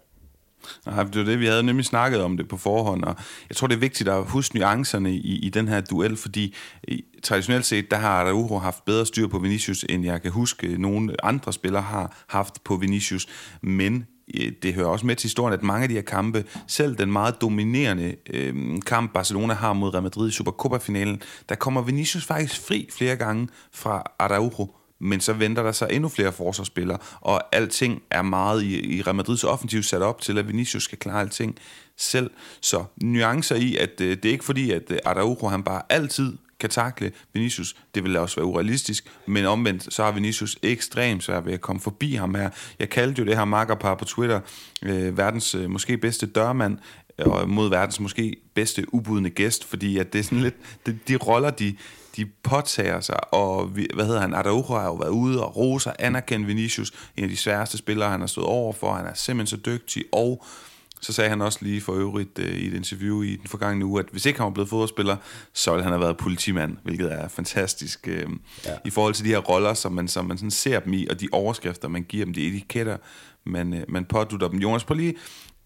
Nej, det var det, vi havde nemlig snakket om det på forhånd, og jeg tror, det er vigtigt at huske nuancerne i, i den her duel, fordi øh, traditionelt set, der har Araujo haft bedre styr på Vinicius, end jeg kan huske, øh, nogle andre spillere har haft på Vinicius, men Øh, det hører også med til historien, at mange af de her kampe, selv den meget dominerende øh, kamp, Barcelona har mod Real Madrid i Supercopa-finalen, der kommer Vinicius faktisk fri flere gange fra Araujo, men så venter der sig endnu flere forsvarsspillere, og alting er meget i, i Real Madrids offensiv sat op til, at Vinicius skal klare alting selv. Så nuancer i, at øh, det er ikke fordi, at øh, Araujo han bare altid kan takle Vinicius. Det vil også være urealistisk, men omvendt, så har Vinicius ekstremt svært ved at komme forbi ham her. Jeg kaldte jo det her makkerpar på Twitter, øh, verdens øh, måske bedste dørmand, øh, og mod verdens måske bedste ubudne gæst, fordi at det er sådan lidt, de, de roller, de, de påtager sig, og vi, hvad hedder han, Araujo har jo været ude og roser, anerkendt Vinicius, en af de sværeste spillere, han har stået over for, han er simpelthen så dygtig, og så sagde han også lige for øvrigt uh, i et interview i den forgangne uge, at hvis ikke han var blevet fodboldspiller, så ville han have været politimand, hvilket er fantastisk uh, ja. i forhold til de her roller, som man, som man sådan ser dem i, og de overskrifter, man giver dem, de etiketter, man, uh, man pådutter dem. Jonas, prøv lige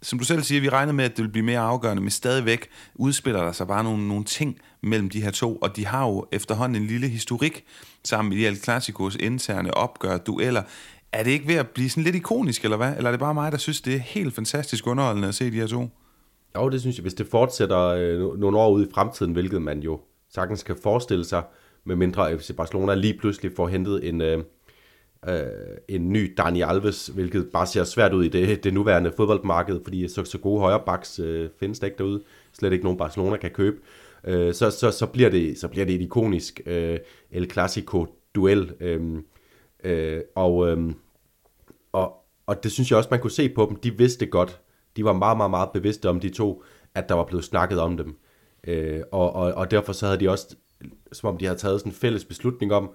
som du selv siger, vi regnede med, at det vil blive mere afgørende, men stadigvæk udspiller der sig bare nogle, nogle ting mellem de her to, og de har jo efterhånden en lille historik sammen de El Clasicos interne opgør, dueller. Er det ikke ved at blive sådan lidt ikonisk, eller hvad? Eller er det bare mig, der synes, det er helt fantastisk underholdende at se de her to? Jo, det synes jeg. Hvis det fortsætter øh, nogle år ud i fremtiden, hvilket man jo sagtens kan forestille sig, med mindre FC Barcelona lige pludselig får hentet en, øh, øh, en ny Dani Alves, hvilket bare ser svært ud i det, det nuværende fodboldmarked, fordi så, så gode højre backs øh, findes der ikke derude. Slet ikke nogen Barcelona kan købe. Øh, så, så, så, bliver det, så bliver det et ikonisk øh, El Clasico-duel. Øh, øh, og, øh, og, og det synes jeg også, man kunne se på dem. De vidste godt, de var meget, meget, meget bevidste om de to, at der var blevet snakket om dem. Øh, og, og, og derfor så havde de også, som om de havde taget sådan en fælles beslutning om,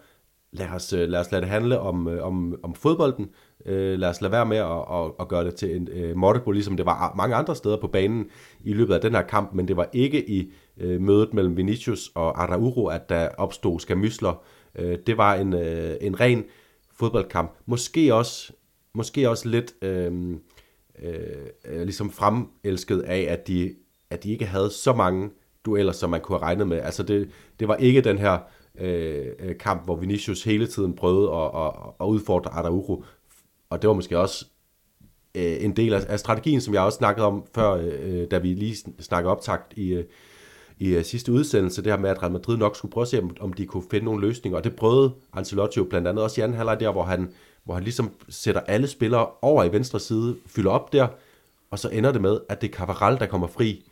lad os, øh, lad os lade det handle om, øh, om, om fodbolden. Øh, lad os lade være med at, at, at gøre det til en øh, Mordico, ligesom det var mange andre steder på banen i løbet af den her kamp, men det var ikke i øh, mødet mellem Vinicius og Araujo, at der opstod skamysler. Øh, det var en, øh, en ren fodboldkamp. Måske også, måske også lidt øhm, øh, øh, ligesom fremelsket af, at de, at de ikke havde så mange dueller, som man kunne have regnet med. Altså det, det var ikke den her øh, øh, kamp, hvor Vinicius hele tiden prøvede at, at, at udfordre Araujo. Og det var måske også øh, en del af, af strategien, som jeg også snakkede om før, øh, øh da vi lige snakkede optakt i, øh, i uh, sidste udsendelse, det her med, at Real Madrid nok skulle prøve at se, om, de kunne finde nogle løsninger, og det prøvede Ancelotti jo blandt andet også i anden halvleg der, hvor han, hvor han ligesom sætter alle spillere over i venstre side, fylder op der, og så ender det med, at det er Cavaral, der kommer fri,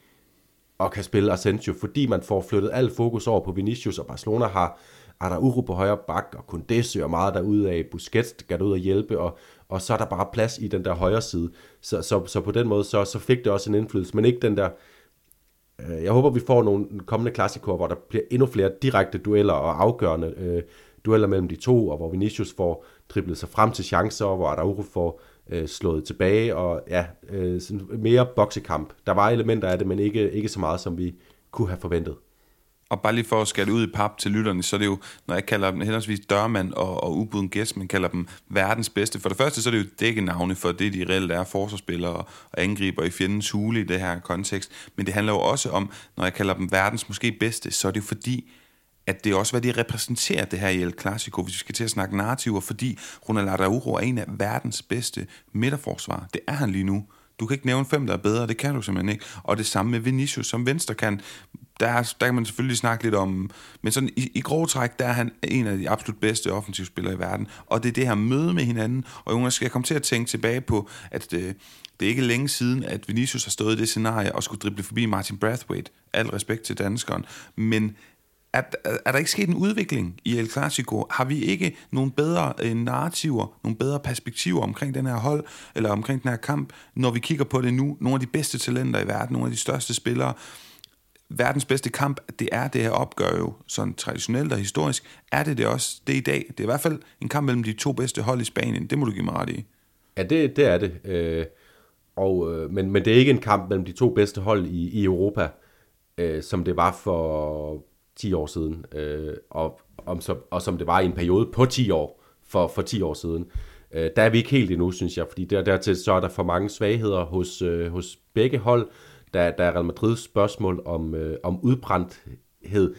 og kan spille Asensio, fordi man får flyttet al fokus over på Vinicius, og Barcelona har Araujo på højre bak, og Koundé søger meget derude af, Busquets skal ud og hjælpe, og, og så er der bare plads i den der højre side. Så, så, så på den måde, så, så fik det også en indflydelse, men ikke den der... Øh, jeg håber, vi får nogle kommende klassikere, hvor der bliver endnu flere direkte dueller og afgørende øh, dueller mellem de to, og hvor Vinicius får driblet sig frem til chancer, og hvor Araujo får øh, slået tilbage, og ja, øh, sådan mere boksekamp. Der var elementer af det, men ikke, ikke så meget, som vi kunne have forventet. Og bare lige for at skære ud i pap til lytterne, så er det jo, når jeg kalder dem henholdsvis dørmand og, og ubuden gæst, men kalder dem verdens bedste. For det første, så er det jo dække navne for det, de reelt er, forsvarsspillere og, angriber i fjendens hule i det her kontekst. Men det handler jo også om, når jeg kalder dem verdens måske bedste, så er det jo fordi, at det er også, hvad de repræsenterer, det her i El Clasico, hvis vi skal til at snakke narrativer, fordi Ronald Araujo er en af verdens bedste midterforsvar. Det er han lige nu. Du kan ikke nævne fem, der er bedre, det kan du simpelthen ikke. Og det samme med Vinicius som venstre kan. Der, der kan man selvfølgelig snakke lidt om, men sådan i, i grove træk, der er han en af de absolut bedste offensivspillere i verden. Og det er det her møde med hinanden. Og Jonas, skal jeg komme til at tænke tilbage på, at det, det er ikke længe siden, at Vinicius har stået i det scenarie og skulle drible forbi Martin Brathwaite. Al respekt til danskeren. Men er, er der ikke sket en udvikling i El Clasico? Har vi ikke nogle bedre øh, narrativer, nogle bedre perspektiver omkring den her hold, eller omkring den her kamp, når vi kigger på det nu? Nogle af de bedste talenter i verden, nogle af de største spillere. Verdens bedste kamp, det er det her opgør jo, sådan traditionelt og historisk, er det det også det i dag. Det er i hvert fald en kamp mellem de to bedste hold i Spanien, det må du give mig ret i. Ja, det, det er det. Øh, og, øh, men, men det er ikke en kamp mellem de to bedste hold i, i Europa, øh, som det var for 10 år siden, øh, og, om, så, og som det var i en periode på 10 år, for, for 10 år siden. Øh, der er vi ikke helt endnu, synes jeg, fordi der, dertil så er der for mange svagheder hos, øh, hos begge hold. Der, der er Real Madrids spørgsmål om, øh, om udbrændthed.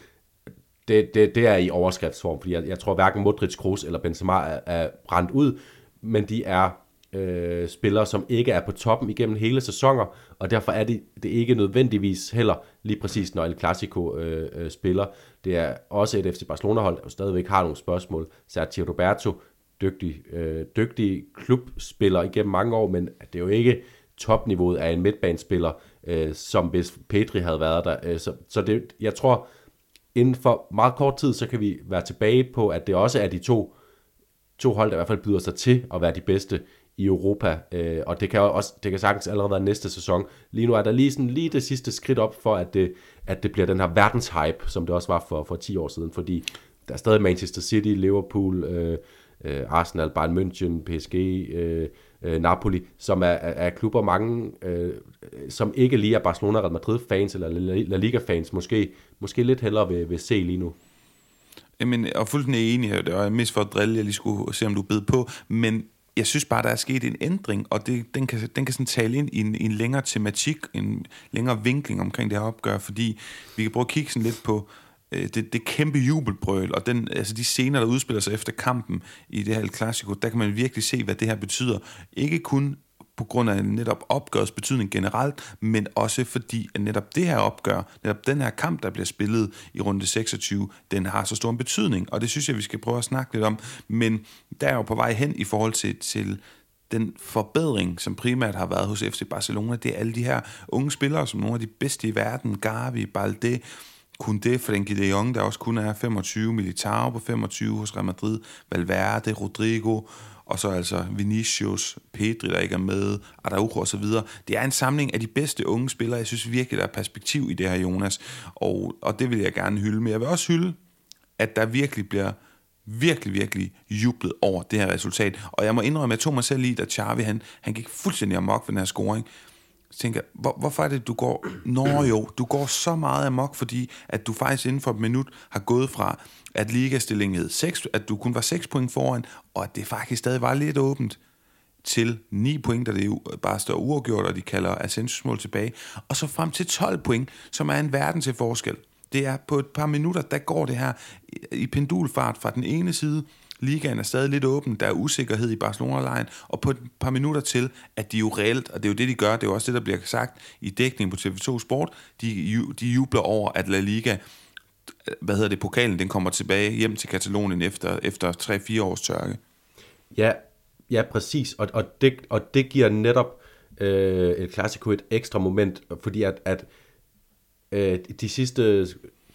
Det, det, det er i overskriftsform, fordi jeg, jeg tror hverken Modric, Kroos eller Benzema er, er brændt ud, men de er øh, spillere, som ikke er på toppen igennem hele sæsoner, og derfor er det, det ikke nødvendigvis heller lige præcis, når El Clasico øh, øh, spiller. Det er også et FC Barcelona-hold, der stadigvæk har nogle spørgsmål. Sergio Roberto, dygtig, øh, dygtig klubspiller igennem mange år, men det er jo ikke topniveauet af en midtbanespiller, øh, som hvis Petri havde været der. Øh, så så det, jeg tror, inden for meget kort tid, så kan vi være tilbage på, at det også er de to, to hold, der i hvert fald byder sig til at være de bedste i Europa, øh, og det kan også det kan sagtens allerede være næste sæson. Lige nu er der lige, sådan, lige det sidste skridt op for, at det, at det bliver den her verdenshype, som det også var for, for 10 år siden, fordi der er stadig Manchester City, Liverpool, øh, øh, Arsenal, Bayern München, PSG, øh, øh, Napoli, som er, er, er klubber mange, øh, som ikke lige er Barcelona Real Madrid fans eller La Liga fans, måske, måske lidt hellere vil, vil se lige nu. Jamen, jeg er fuldstændig enig, her, det er mest for at drille, jeg lige skulle se, om du bed på, men jeg synes bare, der er sket en ændring, og det, den, kan, den kan sådan tale ind i en, i en længere tematik, en længere vinkling omkring det her opgør, fordi vi kan prøve at kigge sådan lidt på øh, det, det kæmpe jubelbrøl, og den, altså de scener, der udspiller sig efter kampen i det her El Clasico, der kan man virkelig se, hvad det her betyder. Ikke kun på grund af netop opgørets betydning generelt, men også fordi at netop det her opgør, netop den her kamp, der bliver spillet i runde 26, den har så stor en betydning, og det synes jeg, vi skal prøve at snakke lidt om. Men der er jo på vej hen i forhold til, til den forbedring, som primært har været hos FC Barcelona, det er alle de her unge spillere, som nogle af de bedste i verden, Gavi, Balde, Koundé, Frenkie de Jong, der også kun er 25, Militao på 25 hos Real Madrid, Valverde, Rodrigo, og så altså Vinicius, Pedri, der ikke er med, Araujo osv. Det er en samling af de bedste unge spillere. Jeg synes virkelig, der er perspektiv i det her, Jonas. Og, og det vil jeg gerne hylde. Men jeg vil også hylde, at der virkelig bliver virkelig, virkelig jublet over det her resultat. Og jeg må indrømme, at jeg tog mig selv i, da Xavi, han, han gik fuldstændig amok for den her scoring. Tænker hvor, hvorfor er det, du går... Nå jo, du går så meget amok, fordi at du faktisk inden for et minut har gået fra, at ligastillingen hed 6, at du kun var 6 point foran, og at det faktisk stadig var lidt åbent til 9 point, der det bare står uafgjort, og de kalder ascensusmål tilbage, og så frem til 12 point, som er en verden til forskel. Det er på et par minutter, der går det her i pendulfart fra den ene side Ligaen er stadig lidt åben, der er usikkerhed i Barcelona-lejen, og på et par minutter til, at de jo reelt, og det er jo det, de gør, det er jo også det, der bliver sagt i dækning på TV2 Sport, de, de jubler over, at La Liga hvad hedder det, pokalen, den kommer tilbage hjem til Katalonien efter, efter 3-4 års tørke. Ja, ja præcis, og, og, det, og det giver netop øh, et Clasico et ekstra moment, fordi at, at øh, de sidste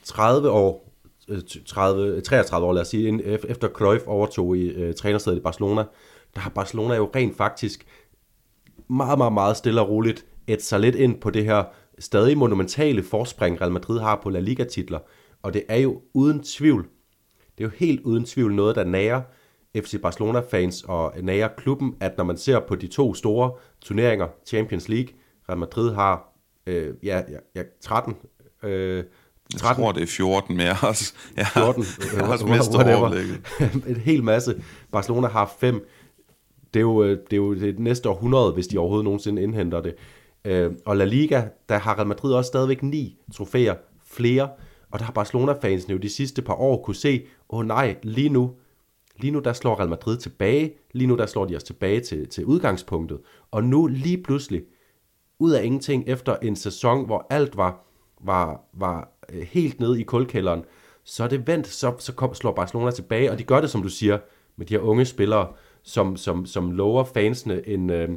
30 år, Øh, 30, 33 øh, år, lad os sige, efter Cruyff overtog i øh, trænersædet i Barcelona, der har Barcelona jo rent faktisk meget, meget, meget stille og roligt et sig lidt ind på det her stadig monumentale forspring, Real Madrid har på La Liga-titler. Og det er jo uden tvivl, det er jo helt uden tvivl noget, der nærer FC Barcelona-fans og nærer klubben, at når man ser på de to store turneringer, Champions League, Real Madrid har øh, ja, ja, ja, 13 øh, 13. Jeg tror, det er 14 mere også. Ja, 14, jeg har også mistet En hel masse. Barcelona har fem. Det er jo øh, det, er jo det næste århundrede, hvis de overhovedet nogensinde indhenter det. Øh, og La Liga, der har Real Madrid også stadigvæk ni trofæer, flere. Og der har Barcelona-fansene jo de sidste par år kunne se, åh oh, nej, lige nu, lige nu der slår Real Madrid tilbage, lige nu der slår de os tilbage til, til udgangspunktet. Og nu lige pludselig, ud af ingenting, efter en sæson, hvor alt var, var, var øh, helt nede i kulkælderen, så er det vendt, så, så kom, slår Barcelona tilbage, og de gør det, som du siger, med de her unge spillere, som, som, som lover fansene en... Øh,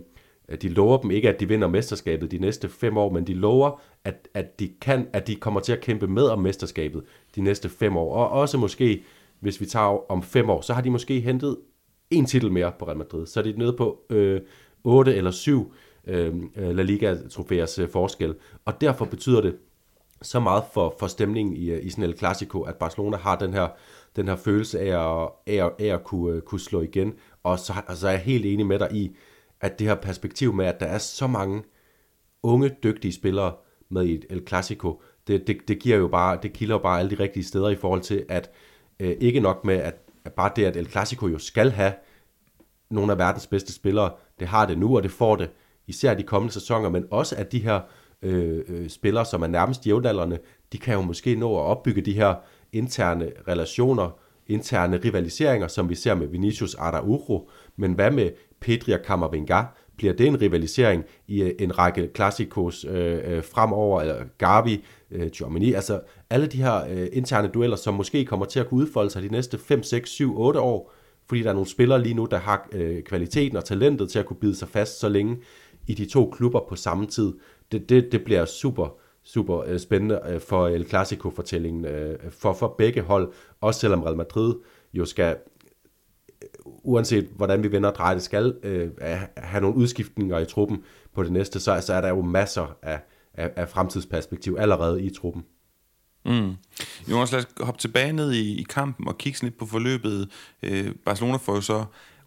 de lover dem ikke, at de vinder mesterskabet de næste fem år, men de lover, at, at, de kan, at de kommer til at kæmpe med om mesterskabet de næste fem år. Og også måske, hvis vi tager om fem år, så har de måske hentet en titel mere på Real Madrid. Så er de nede på øh, 8 eller 7 øh, øh, La Liga-trofæers øh, forskel. Og derfor betyder det, så meget for, for stemningen i, øh, i sådan El Clasico, at Barcelona har den her, den her følelse af at, af, at, af at kunne, øh, kunne slå igen. Og så, og så er jeg helt enig med dig i, at det her perspektiv med, at der er så mange unge, dygtige spillere med i El Clasico, det, det, det giver jo bare, det kilder jo bare alle de rigtige steder i forhold til, at øh, ikke nok med, at, at bare det, at El Clasico jo skal have nogle af verdens bedste spillere, det har det nu, og det får det især de kommende sæsoner, men også at de her øh, Øh, øh, spillere, som er nærmest jævnaldrende, de kan jo måske nå at opbygge de her interne relationer, interne rivaliseringer, som vi ser med Vinicius Araujo, men hvad med Pedri og Camavinga? Bliver det en rivalisering i øh, en række klassikos øh, øh, fremover, eller Gavi, øh, Germany, altså alle de her øh, interne dueller, som måske kommer til at kunne udfolde sig de næste 5, 6, 7, 8 år, fordi der er nogle spillere lige nu, der har øh, kvaliteten og talentet til at kunne bide sig fast så længe i de to klubber på samme tid. Det, det, det bliver super, super øh, spændende øh, for El Clasico-fortællingen øh, for, for begge hold, også selvom Real Madrid jo skal øh, uanset hvordan vi vender og drejer det, skal øh, have nogle udskiftninger i truppen på det næste, så, så er der jo masser af, af, af fremtidsperspektiv allerede i truppen. Mm. Jonas, lad os hoppe tilbage ned i, i kampen og kigge lidt på forløbet. Øh, Barcelona får jo så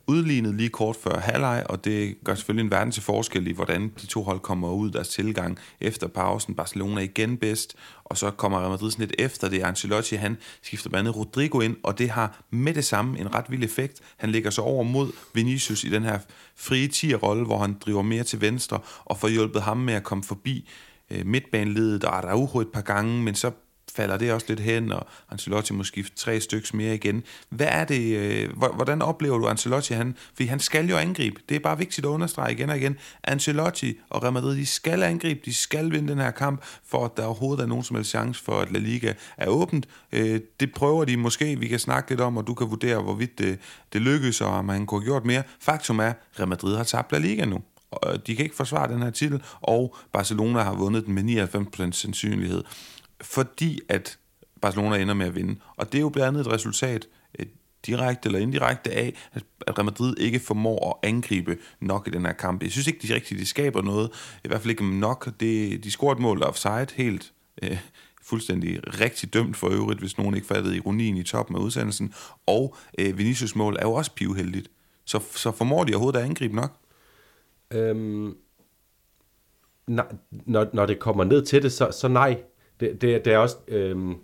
udlignet lige kort før halvleg, og det gør selvfølgelig en verden til forskel i, hvordan de to hold kommer ud deres tilgang efter pausen. Barcelona igen bedst, og så kommer Real Madrid sådan lidt efter det. Ancelotti, han skifter blandt andet Rodrigo ind, og det har med det samme en ret vild effekt. Han lægger sig over mod Vinicius i den her frie tier-rolle, hvor han driver mere til venstre, og får hjulpet ham med at komme forbi øh, midtbaneledet og Araujo et par gange, men så falder det også lidt hen, og Ancelotti må skifte tre stykker mere igen. Hvad er det, øh, hvordan oplever du Ancelotti? Han, fordi han skal jo angribe. Det er bare vigtigt at understrege igen og igen. Ancelotti og Real Madrid, de skal angribe, de skal vinde den her kamp, for at der overhovedet er nogen som helst chance for, at La Liga er åbent. Øh, det prøver de måske, vi kan snakke lidt om, og du kan vurdere, hvorvidt det, det lykkes, og om han kunne have gjort mere. Faktum er, Real Madrid har tabt La Liga nu øh, de kan ikke forsvare den her titel, og Barcelona har vundet den med 99% sandsynlighed fordi at Barcelona ender med at vinde. Og det er jo blandt andet et resultat, øh, direkte eller indirekte af, at Real Madrid ikke formår at angribe nok i den her kamp. Jeg synes ikke, de rigtigt de skaber noget. I hvert fald ikke nok. Det, de scorer et mål offside helt øh, fuldstændig rigtig dømt for øvrigt, hvis nogen ikke fattede ironien i toppen af udsendelsen. Og øh, Vinicius mål er jo også pivheldigt. Så, så formår de overhovedet at angribe nok? Øhm, når, når det kommer ned til det, så, så nej det, det, det er også øh,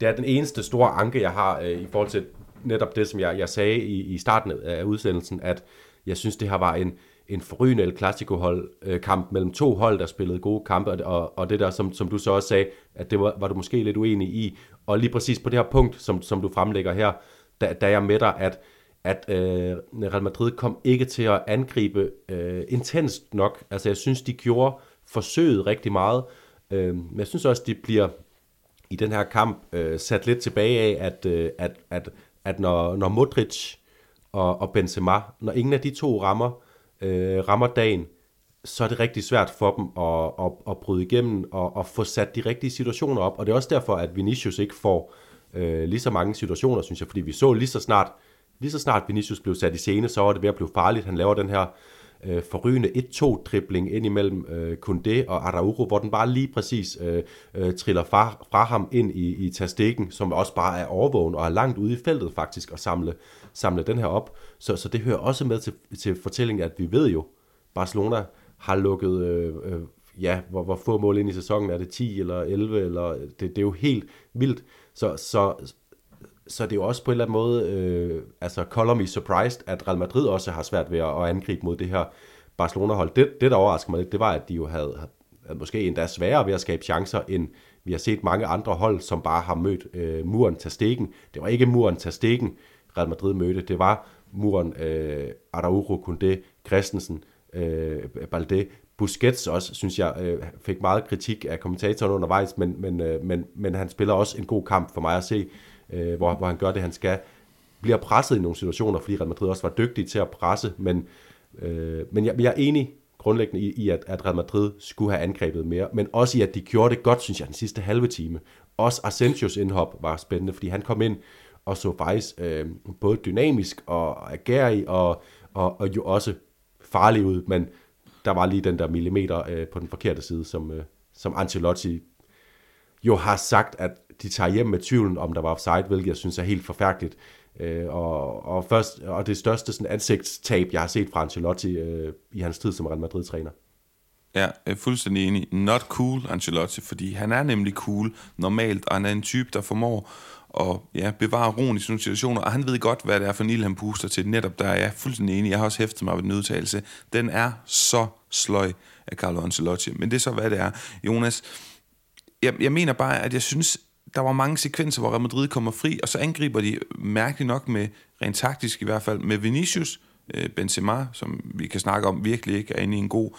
det er den eneste store anke, jeg har øh, i forhold til netop det, som jeg, jeg sagde i, i starten af udsendelsen, at jeg synes, det her var en, en forrygende El Clasico-hold, øh, kamp mellem to hold, der spillede gode kampe, og, og, og det der, som, som du så også sagde, at det var, var du måske lidt uenig i, og lige præcis på det her punkt, som, som du fremlægger her, da, da jeg med dig, at, at øh, Real Madrid kom ikke til at angribe øh, intenst nok. Altså jeg synes, de gjorde forsøget rigtig meget, Øh, men jeg synes også, de bliver i den her kamp øh, sat lidt tilbage af, at, øh, at, at, at når, når Modric og, og Benzema, når ingen af de to rammer, øh, rammer dagen, så er det rigtig svært for dem at, at, at bryde igennem og at få sat de rigtige situationer op. Og det er også derfor, at Vinicius ikke får øh, lige så mange situationer, synes jeg, fordi vi så lige så snart, lige så snart Vinicius blev sat i scene, så var det ved at blive farligt. Han laver den her øh, forrygende 1-2-dribling ind imellem øh, Kunde og Araujo, hvor den bare lige præcis øh, øh, triller fra, fra ham ind i, i tastikken, som også bare er overvågen og er langt ude i feltet faktisk og samle, samle den her op. Så, så det hører også med til, til fortællingen, at vi ved jo, Barcelona har lukket, øh, øh, ja, hvor, hvor få mål ind i sæsonen, er det 10 eller 11, eller det, det er jo helt vildt. Så, så, så det er jo også på en eller anden måde, øh, altså color me surprised, at Real Madrid også har svært ved at, at angribe mod det her Barcelona-hold. Det, det, der overrasker mig lidt, det var, at de jo havde, havde måske endda sværere ved at skabe chancer, end vi har set mange andre hold, som bare har mødt øh, muren til stikken. Det var ikke muren til stikken, Real Madrid mødte. Det var muren øh, Araujo, Koundé, Christensen, øh, Balde, Busquets også, synes jeg, øh, fik meget kritik af kommentatoren undervejs, men, men, øh, men, men han spiller også en god kamp for mig at se øh, hvor, hvor han gør det, han skal. Bliver presset i nogle situationer, fordi Real Madrid også var dygtig til at presse, men, øh, men jeg, jeg er enig grundlæggende i, i at, at Real Madrid skulle have angrebet mere, men også i, at de gjorde det godt, synes jeg, den sidste halve time. Også Asensios indhop var spændende, fordi han kom ind og så faktisk øh, både dynamisk og agerig og, og, og jo også farlig ud, men der var lige den der millimeter øh, på den forkerte side, som, øh, som Ancelotti jo har sagt, at de tager hjem med tvivlen, om der var offside, hvilket jeg synes er helt forfærdeligt. Øh, og, og, først, og det største sådan, ansigtstab, jeg har set fra Ancelotti øh, i hans tid som Real Madrid-træner. Ja, jeg er fuldstændig enig. Not cool, Ancelotti, fordi han er nemlig cool normalt, og han er en type, der formår at ja, bevare roen i sådan nogle situationer, og han ved godt, hvad det er for en ild, han puster til. Netop der er jeg fuldstændig enig. Jeg har også hæftet mig ved den udtalelse. Den er så sløj af Carlo Ancelotti, men det er så, hvad det er. Jonas, jeg, jeg mener bare, at jeg synes, der var mange sekvenser, hvor Real Madrid kommer fri, og så angriber de mærkeligt nok med, rent taktisk i hvert fald, med Vinicius, øh, Benzema, som vi kan snakke om, virkelig ikke er inde i en god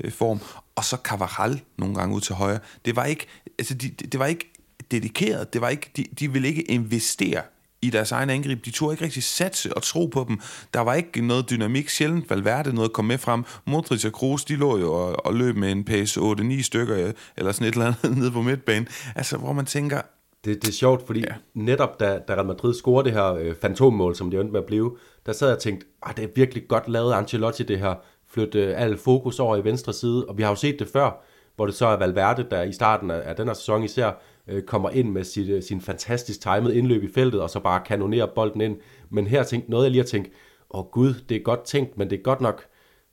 øh, form, og så Cavaral nogle gange ud til højre. Det var ikke, altså de, det var ikke dedikeret, det var ikke, de, de ville ikke investere i deres egen angreb. De turde ikke rigtig satse og tro på dem. Der var ikke noget dynamik. Sjældent Valverde noget kom med frem. Modric og Kroos, de lå jo og, og løb med en pace 8-9 stykker, øh, eller sådan et eller andet nede på midtbanen. Altså, hvor man tænker, det, det er sjovt, fordi ja. netop da, da Real Madrid scorede det her øh, fantommål, som det endte med at blive, der sad jeg og tænkte, ah, det er virkelig godt lavet Ancelotti det her, flytte øh, al fokus over i venstre side, og vi har jo set det før, hvor det så er Valverde, der i starten af, af den her sæson især, øh, kommer ind med sit, øh, sin fantastisk timet indløb i feltet, og så bare kanonerer bolden ind. Men her tænkte noget, jeg lige har tænkt, åh oh, gud, det er godt tænkt, men det er godt nok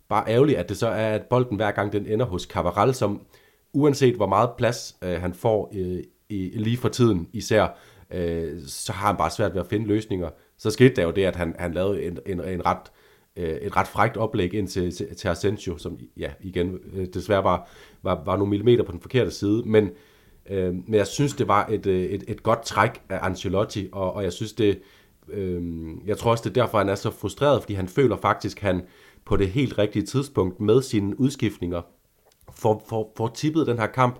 bare ærgerligt, at det så er, at bolden hver gang den ender hos Cavaral, som uanset hvor meget plads øh, han får øh, i, lige for tiden især, øh, så har han bare svært ved at finde løsninger. Så skete der jo det, at han, han lavede en, en, en ret, øh, et ret frægt oplæg ind til, til, til Asensio, som ja, igen øh, desværre var, var, var nogle millimeter på den forkerte side, men, øh, men jeg synes, det var et, øh, et, et godt træk af Ancelotti, og, og jeg synes det, øh, jeg tror også, det er derfor, han er så frustreret, fordi han føler faktisk, han på det helt rigtige tidspunkt med sine udskiftninger får, får, får tippet den her kamp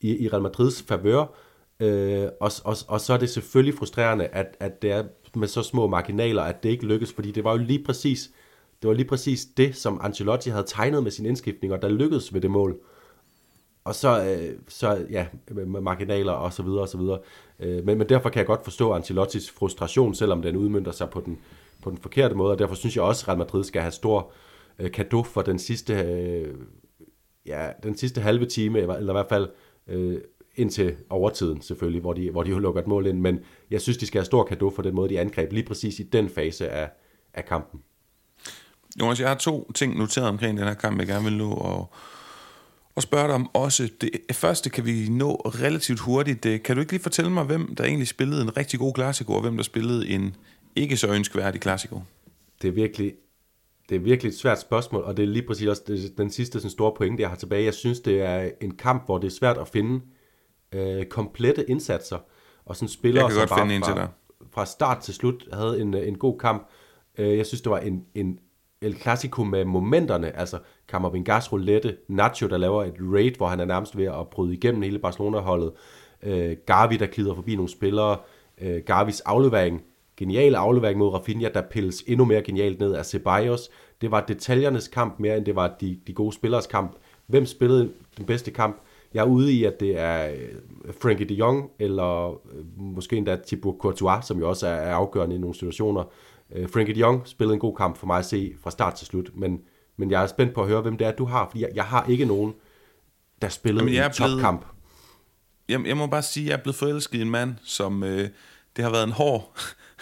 i, i Real Madrids favør, øh, og, og, og så er det selvfølgelig frustrerende, at, at det er med så små marginaler, at det ikke lykkes, fordi det var jo lige præcis det var lige præcis det, som Ancelotti havde tegnet med sin indskiftning, og der lykkedes ved det mål. Og så, øh, så ja, med marginaler og så videre og så videre. Øh, men, men derfor kan jeg godt forstå Ancelottis frustration, selvom den udmyndter sig på den, på den forkerte måde, og derfor synes jeg også, at Real Madrid skal have stor øh, kado for den sidste, øh, ja, den sidste halve time, eller i hvert fald øh, indtil overtiden selvfølgelig, hvor de, hvor de jo lukker et mål ind, men jeg synes, de skal have stor kado for den måde, de angreb lige præcis i den fase af, af kampen. Jonas, jeg har to ting noteret omkring den her kamp, jeg gerne vil nå og, og spørge dig om også. Det første kan vi nå relativt hurtigt. Kan du ikke lige fortælle mig, hvem der egentlig spillede en rigtig god klassiko, og hvem der spillede en ikke så ønskværdig klassiko? Det er virkelig det er virkelig et svært spørgsmål, og det er lige præcis også det, den sidste sådan store pointe, jeg har tilbage. Jeg synes, det er en kamp, hvor det er svært at finde øh, komplette indsatser, og sådan spillere, som bare fra, fra start til slut havde en, en god kamp. Øh, jeg synes, det var en, en El Clasico med momenterne, altså Camavingas roulette, Nacho, der laver et raid, hvor han er nærmest ved at bryde igennem hele Barcelona-holdet, øh, Gavi, der glider forbi nogle spillere, øh, Gavis aflevering, genial aflevering mod Rafinha, der pilles endnu mere genialt ned af Ceballos. Det var detaljernes kamp mere, end det var de, de gode spillers kamp. Hvem spillede den bedste kamp? Jeg er ude i, at det er øh, Frankie de Jong, eller øh, måske endda Thibaut Courtois, som jo også er afgørende i nogle situationer. Øh, Frankie de Jong spillede en god kamp for mig at se fra start til slut, men, men jeg er spændt på at høre, hvem det er, du har, fordi jeg, jeg har ikke nogen, der spillede Jamen, en topkamp. Jeg, jeg må bare sige, at jeg er blevet forelsket i en mand, som... Øh, det har været en hård,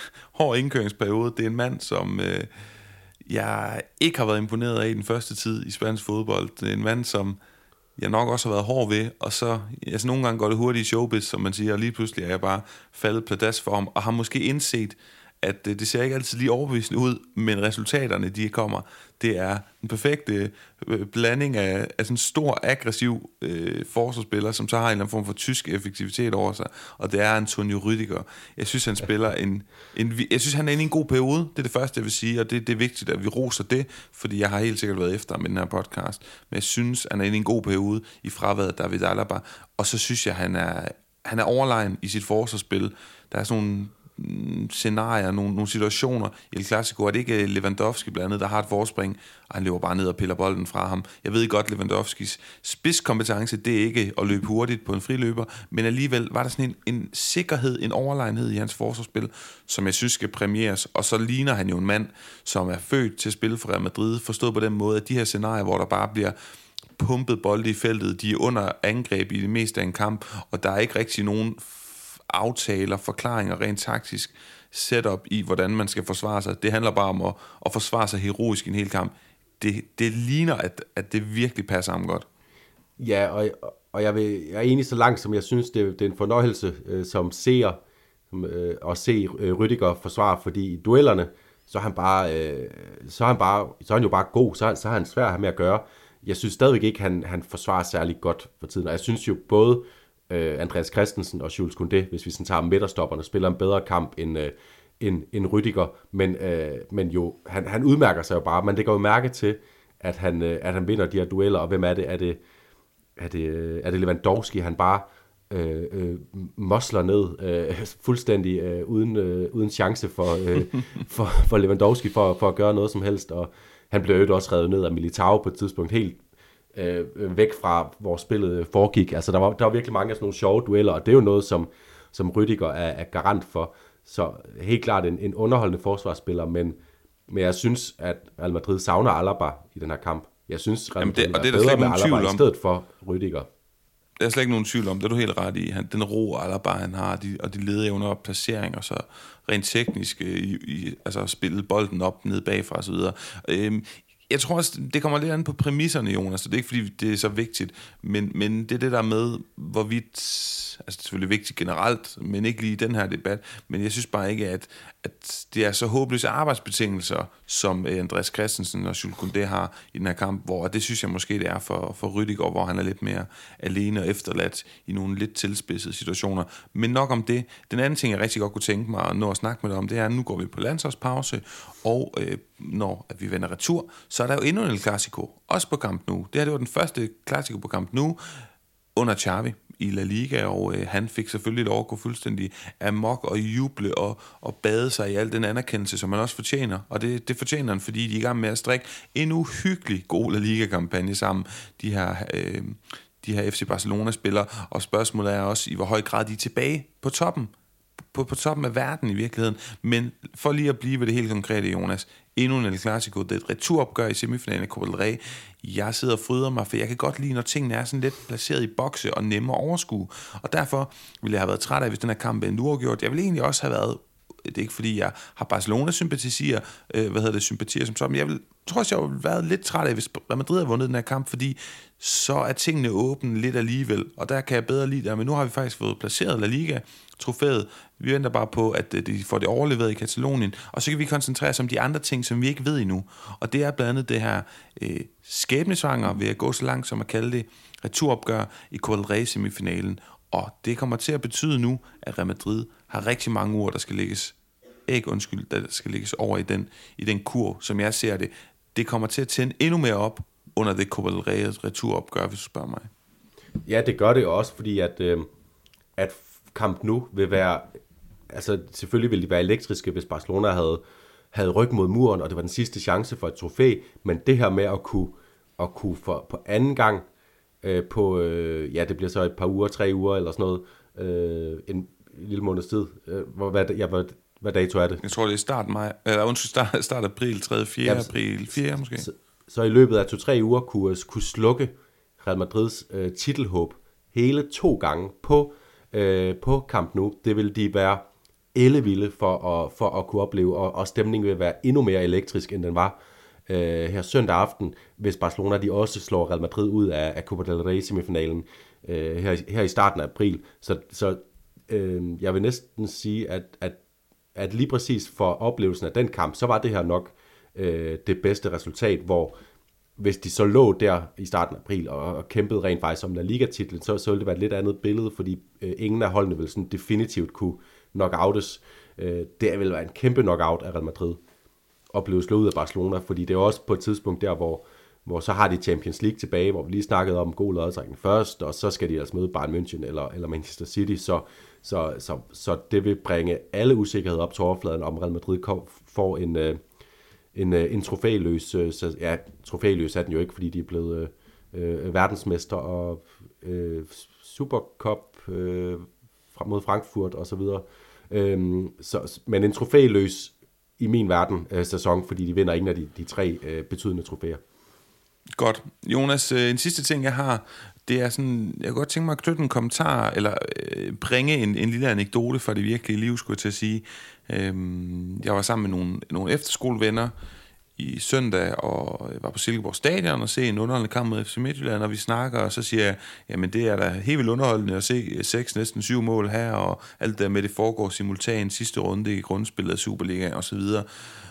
hård indkøringsperiode. Det er en mand, som... Øh, jeg ikke har været imponeret af i den første tid i spansk fodbold. Det er en mand, som jeg nok også har været hård ved, og så, altså nogle gange går det hurtigt i showbiz, som man siger, og lige pludselig er jeg bare faldet plads for ham, og har måske indset, at øh, det ser ikke altid lige overbevisende ud, men resultaterne, de kommer, det er en perfekte øh, blanding af, af sådan en stor, aggressiv øh, forsvarsspiller, som så har en eller anden form for tysk effektivitet over sig, og det er Antonio Rüdiger. Jeg synes, han spiller en, en... Jeg synes, han er inde i en god periode. Det er det første, jeg vil sige, og det, det er vigtigt, at vi roser det, fordi jeg har helt sikkert været efter med den her podcast. Men jeg synes, han er inde i en god periode i fraværet af David Alaba, og så synes jeg, han er, han er overlegen i sit forsvarsspil. Der er sådan nogle Mm, scenarier, nogle, nogle situationer. I El Clasico, er det ikke øh, Lewandowski blandt andet, der har et forspring, og han løber bare ned og piller bolden fra ham. Jeg ved godt, Lewandowskis spidskompetence, det er ikke at løbe hurtigt på en friløber, men alligevel var der sådan en, en sikkerhed, en overlegenhed i hans forsvarsspil, som jeg synes skal premieres, og så ligner han jo en mand, som er født til at spille for Real Madrid, forstået på den måde, at de her scenarier, hvor der bare bliver pumpet bolde i feltet, de er under angreb i det meste af en kamp, og der er ikke rigtig nogen aftaler, forklaringer rent taktisk, setup i, hvordan man skal forsvare sig. Det handler bare om at, at forsvare sig heroisk i en hel kamp. Det, det ligner, at, at det virkelig passer ham godt. Ja, og, og jeg, vil, jeg er enig så langt, som jeg synes, det, det er en fornøjelse øh, som seer øh, at se øh, Rydiger forsvare, fordi i duellerne, så er han bare, øh, så er han bare, så er han jo bare god, så, så er han svær at have med at gøre. Jeg synes stadigvæk ikke, han, han forsvarer særlig godt for tiden, og jeg synes jo både øh, Andreas Christensen og Jules Koundé, hvis vi sådan tager midterstopperne, spiller en bedre kamp end, øh, end, end Rydiger, men, øh, men jo, han, han udmærker sig jo bare, men det går jo mærke til, at han, øh, at han vinder de her dueller, og hvem er det? Er det, er det, øh, er det Lewandowski, han bare øh, øh, mosler ned øh, fuldstændig øh, uden, øh, uden chance for, øh, for, for Lewandowski for, for at gøre noget som helst, og han blev jo også revet ned af Militao på et tidspunkt, helt øh, væk fra, hvor spillet foregik. Altså, der var, der var virkelig mange af sådan nogle sjove dueller, og det er jo noget, som, som Rydiger er, er garant for. Så helt klart en, en underholdende forsvarsspiller, men, men jeg synes, at Real Madrid savner Alaba i den her kamp. Jeg synes, Real Madrid Jamen det, og det er slet ikke nogen tvivl om. i stedet for Rydiger. Der er slet ikke nogen tvivl om, det er du helt ret i. Han, den ro, Alaba han har, de, og de placering, og så rent teknisk i, i, altså spille bolden op ned bagfra osv. Øhm, jeg tror også, det kommer lidt an på præmisserne, Jonas, så det er ikke, fordi det er så vigtigt, men, men det er det der med, hvorvidt, altså det er selvfølgelig vigtigt generelt, men ikke lige i den her debat, men jeg synes bare ikke, at, at det er så håbløse arbejdsbetingelser, som øh, Andreas Christensen og Jules Koundé har i den her kamp, hvor det synes jeg måske, det er for, for Rydiger, hvor han er lidt mere alene og efterladt i nogle lidt tilspidsede situationer. Men nok om det. Den anden ting, jeg rigtig godt kunne tænke mig at nå at snakke med dig om, det er, at nu går vi på landsholdspause, og øh, når at vi vender retur, så er der jo endnu en klassiko, også på kamp nu. Det her det var den første klassiko på kamp nu, under Xavi i La Liga, og øh, han fik selvfølgelig lov at gå fuldstændig amok og juble og, og bade sig i al den anerkendelse, som han også fortjener. Og det, det fortjener han, fordi de er i gang med at strikke en uhyggelig god La Liga-kampagne sammen, de her... Øh, de her FC Barcelona-spillere, og spørgsmålet er også, i hvor høj grad de er tilbage på toppen på, på toppen af verden i virkeligheden. Men for lige at blive ved det helt konkrete, Jonas, endnu en El Clasico, det er et returopgør i semifinalen af Copa del Rey. Jeg sidder og fryder mig, for jeg kan godt lide, når tingene er sådan lidt placeret i bokse og nemme at overskue. Og derfor ville jeg have været træt af, hvis den her kamp er uafgjort. Jeg ville egentlig også have været det er ikke fordi, jeg har Barcelona-sympatisier, øh, hvad hedder det, sympatier som sådan, men jeg vil, tror også, jeg ville været lidt træt af, hvis Real Madrid havde vundet den her kamp, fordi så er tingene åbne lidt alligevel, og der kan jeg bedre lide det, men nu har vi faktisk fået placeret La Liga, trofæet, vi venter bare på, at øh, de får det overleveret i Katalonien, og så kan vi koncentrere os om de andre ting, som vi ikke ved endnu, og det er blandt andet det her øh, skæbnesvanger, ved at gå så langt som at kalde det, returopgør i Copa del semifinalen, og det kommer til at betyde nu, at Real Madrid har rigtig mange ord, der skal lægges ikke undskyld, der skal lægges over i den, i den kur, som jeg ser det. Det kommer til at tænde endnu mere op under det Copa del Rey returopgør, hvis du spørger mig. Ja, det gør det også, fordi at, øh, at kamp nu vil være, altså selvfølgelig vil de være elektriske, hvis Barcelona havde, havde ryg mod muren, og det var den sidste chance for et trofæ, men det her med at kunne, at kunne for, på anden gang, øh, på, øh, ja, det bliver så et par uger, tre uger eller sådan noget, øh, en lille måneds tid, øh, hvor, hvad, ja, hvad, hvad dato er det? Jeg tror, det er start, maj, eller undskyld, start, start april, 3. 4. Ja, april, 4. måske. Så, så i løbet af to-tre uger kunne, kunne slukke Real Madrids øh, titelhåb hele to gange på øh, på Camp Nou. Det vil de være ellevilde for at, for at kunne opleve, og, og stemningen vil være endnu mere elektrisk, end den var øh, her søndag aften, hvis Barcelona de også slår Real Madrid ud af, af Copa del Rey semifinalen øh, her, her i starten af april. Så, så øh, jeg vil næsten sige, at, at, at lige præcis for oplevelsen af den kamp, så var det her nok øh, det bedste resultat, hvor hvis de så lå der i starten af april og, og kæmpede rent faktisk om La Liga-titlen, så, så ville det være et lidt andet billede, fordi øh, ingen af holdene ville sådan definitivt kunne knockoutes. Øh, det ville være en kæmpe knockout af Real Madrid at blive slået ud af Barcelona, fordi det er også på et tidspunkt der, hvor, hvor så har de Champions League tilbage, hvor vi lige snakkede om god lodtrækning først, og så skal de altså møde Bayern München eller, eller Manchester City, så, så, så, så det vil bringe alle usikkerheder op til overfladen, om Real Madrid får en, øh, en, øh, en trofæløs, øh, så, ja, trofæløs er den jo ikke, fordi de er blevet øh verdensmester og øh, Supercup øh, mod Frankfurt og så videre. Øhm, så, men en trofæløs i min verden øh, sæson, fordi de vinder ingen af de, de tre øh, betydende trofæer. Godt. Jonas, øh, en sidste ting, jeg har, det er sådan, jeg kunne godt tænke mig at knytte en kommentar, eller øh, bringe en, en lille anekdote fra det virkelige liv, skulle jeg til at sige. Øhm, jeg var sammen med nogle, nogle efterskolevenner i søndag og var på Silkeborg Stadion og se en underholdende kamp mod FC Midtjylland, og vi snakker, og så siger jeg, jamen det er da helt vildt underholdende at se seks, næsten syv mål her, og alt det med, det foregår simultant sidste runde i grundspillet af Superligaen og så videre.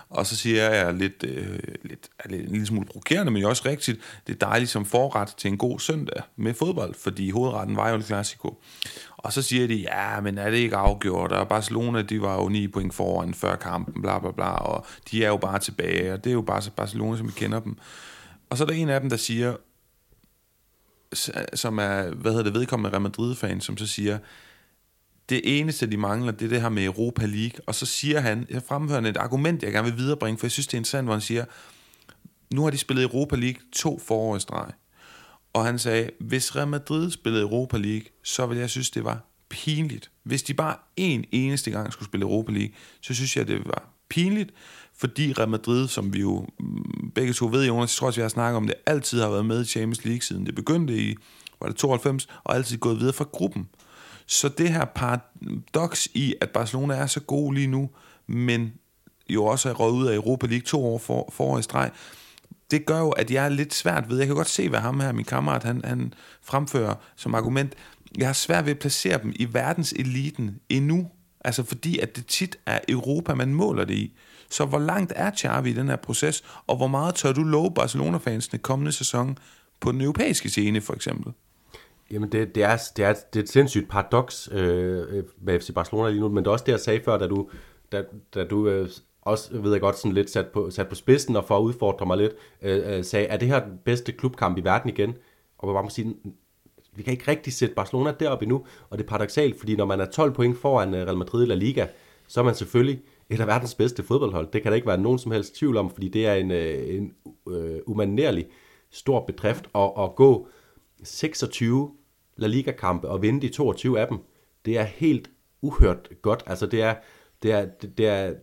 Og så siger jeg lidt, øh, lidt, er lidt en lille smule provokerende, men jo også rigtigt, det er dejligt som forret til en god søndag med fodbold, fordi hovedretten var jo en klassiko. Og så siger de, ja, men er det ikke afgjort, og Barcelona, de var jo 9 point foran før kampen, bla bla bla, og de er jo bare tilbage, og det er jo bare Barcelona, som vi kender dem. Og så er der en af dem, der siger, som er, hvad hedder det, vedkommende Real Madrid-fan, som så siger, det eneste, de mangler, det er det her med Europa League. Og så siger han, jeg fremfører et argument, jeg gerne vil viderebringe, for jeg synes, det er interessant, hvor han siger, nu har de spillet Europa League to forår i streg. Og han sagde, hvis Real Madrid spillede Europa League, så ville jeg synes, det var pinligt. Hvis de bare en eneste gang skulle spille Europa League, så synes jeg, det var pinligt, fordi Real Madrid, som vi jo mm, begge to ved, Jonas, jeg tror også, vi har snakket om det, altid har været med i Champions League, siden det begyndte i, var det 92, og altid gået videre fra gruppen. Så det her paradoks i, at Barcelona er så god lige nu, men jo også er røget ud af Europa League to år for, for i streg, det gør jo, at jeg er lidt svært ved, jeg kan godt se, hvad ham her, min kammerat, han, han fremfører som argument, jeg har svært ved at placere dem i verdenseliten endnu, altså fordi, at det tit er Europa, man måler det i. Så hvor langt er Xavi i den her proces, og hvor meget tør du love Barcelona-fansene kommende sæson på den europæiske scene, for eksempel? Jamen, det, det, er, det, er, det er et sindssygt paradoks øh, øh med FC Barcelona lige nu, men det er også det, jeg sagde før, da du, da, da du øh, også, ved jeg godt, sådan lidt sat på, sat på spidsen, og for at udfordre mig lidt, øh, øh, sagde, er det her den bedste klubkamp i verden igen? Og man bare må sige, vi kan ikke rigtig sætte Barcelona deroppe endnu, og det er paradoxalt, fordi når man er 12 point foran øh, Real Madrid i La Liga, så er man selvfølgelig et af verdens bedste fodboldhold. Det kan der ikke være nogen som helst tvivl om, fordi det er en, øh, en uh, umanerlig stor bedrift at, at gå 26 La Liga-kampe og vinde de 22 af dem. Det er helt uhørt godt. Altså det er, det er, det, det er,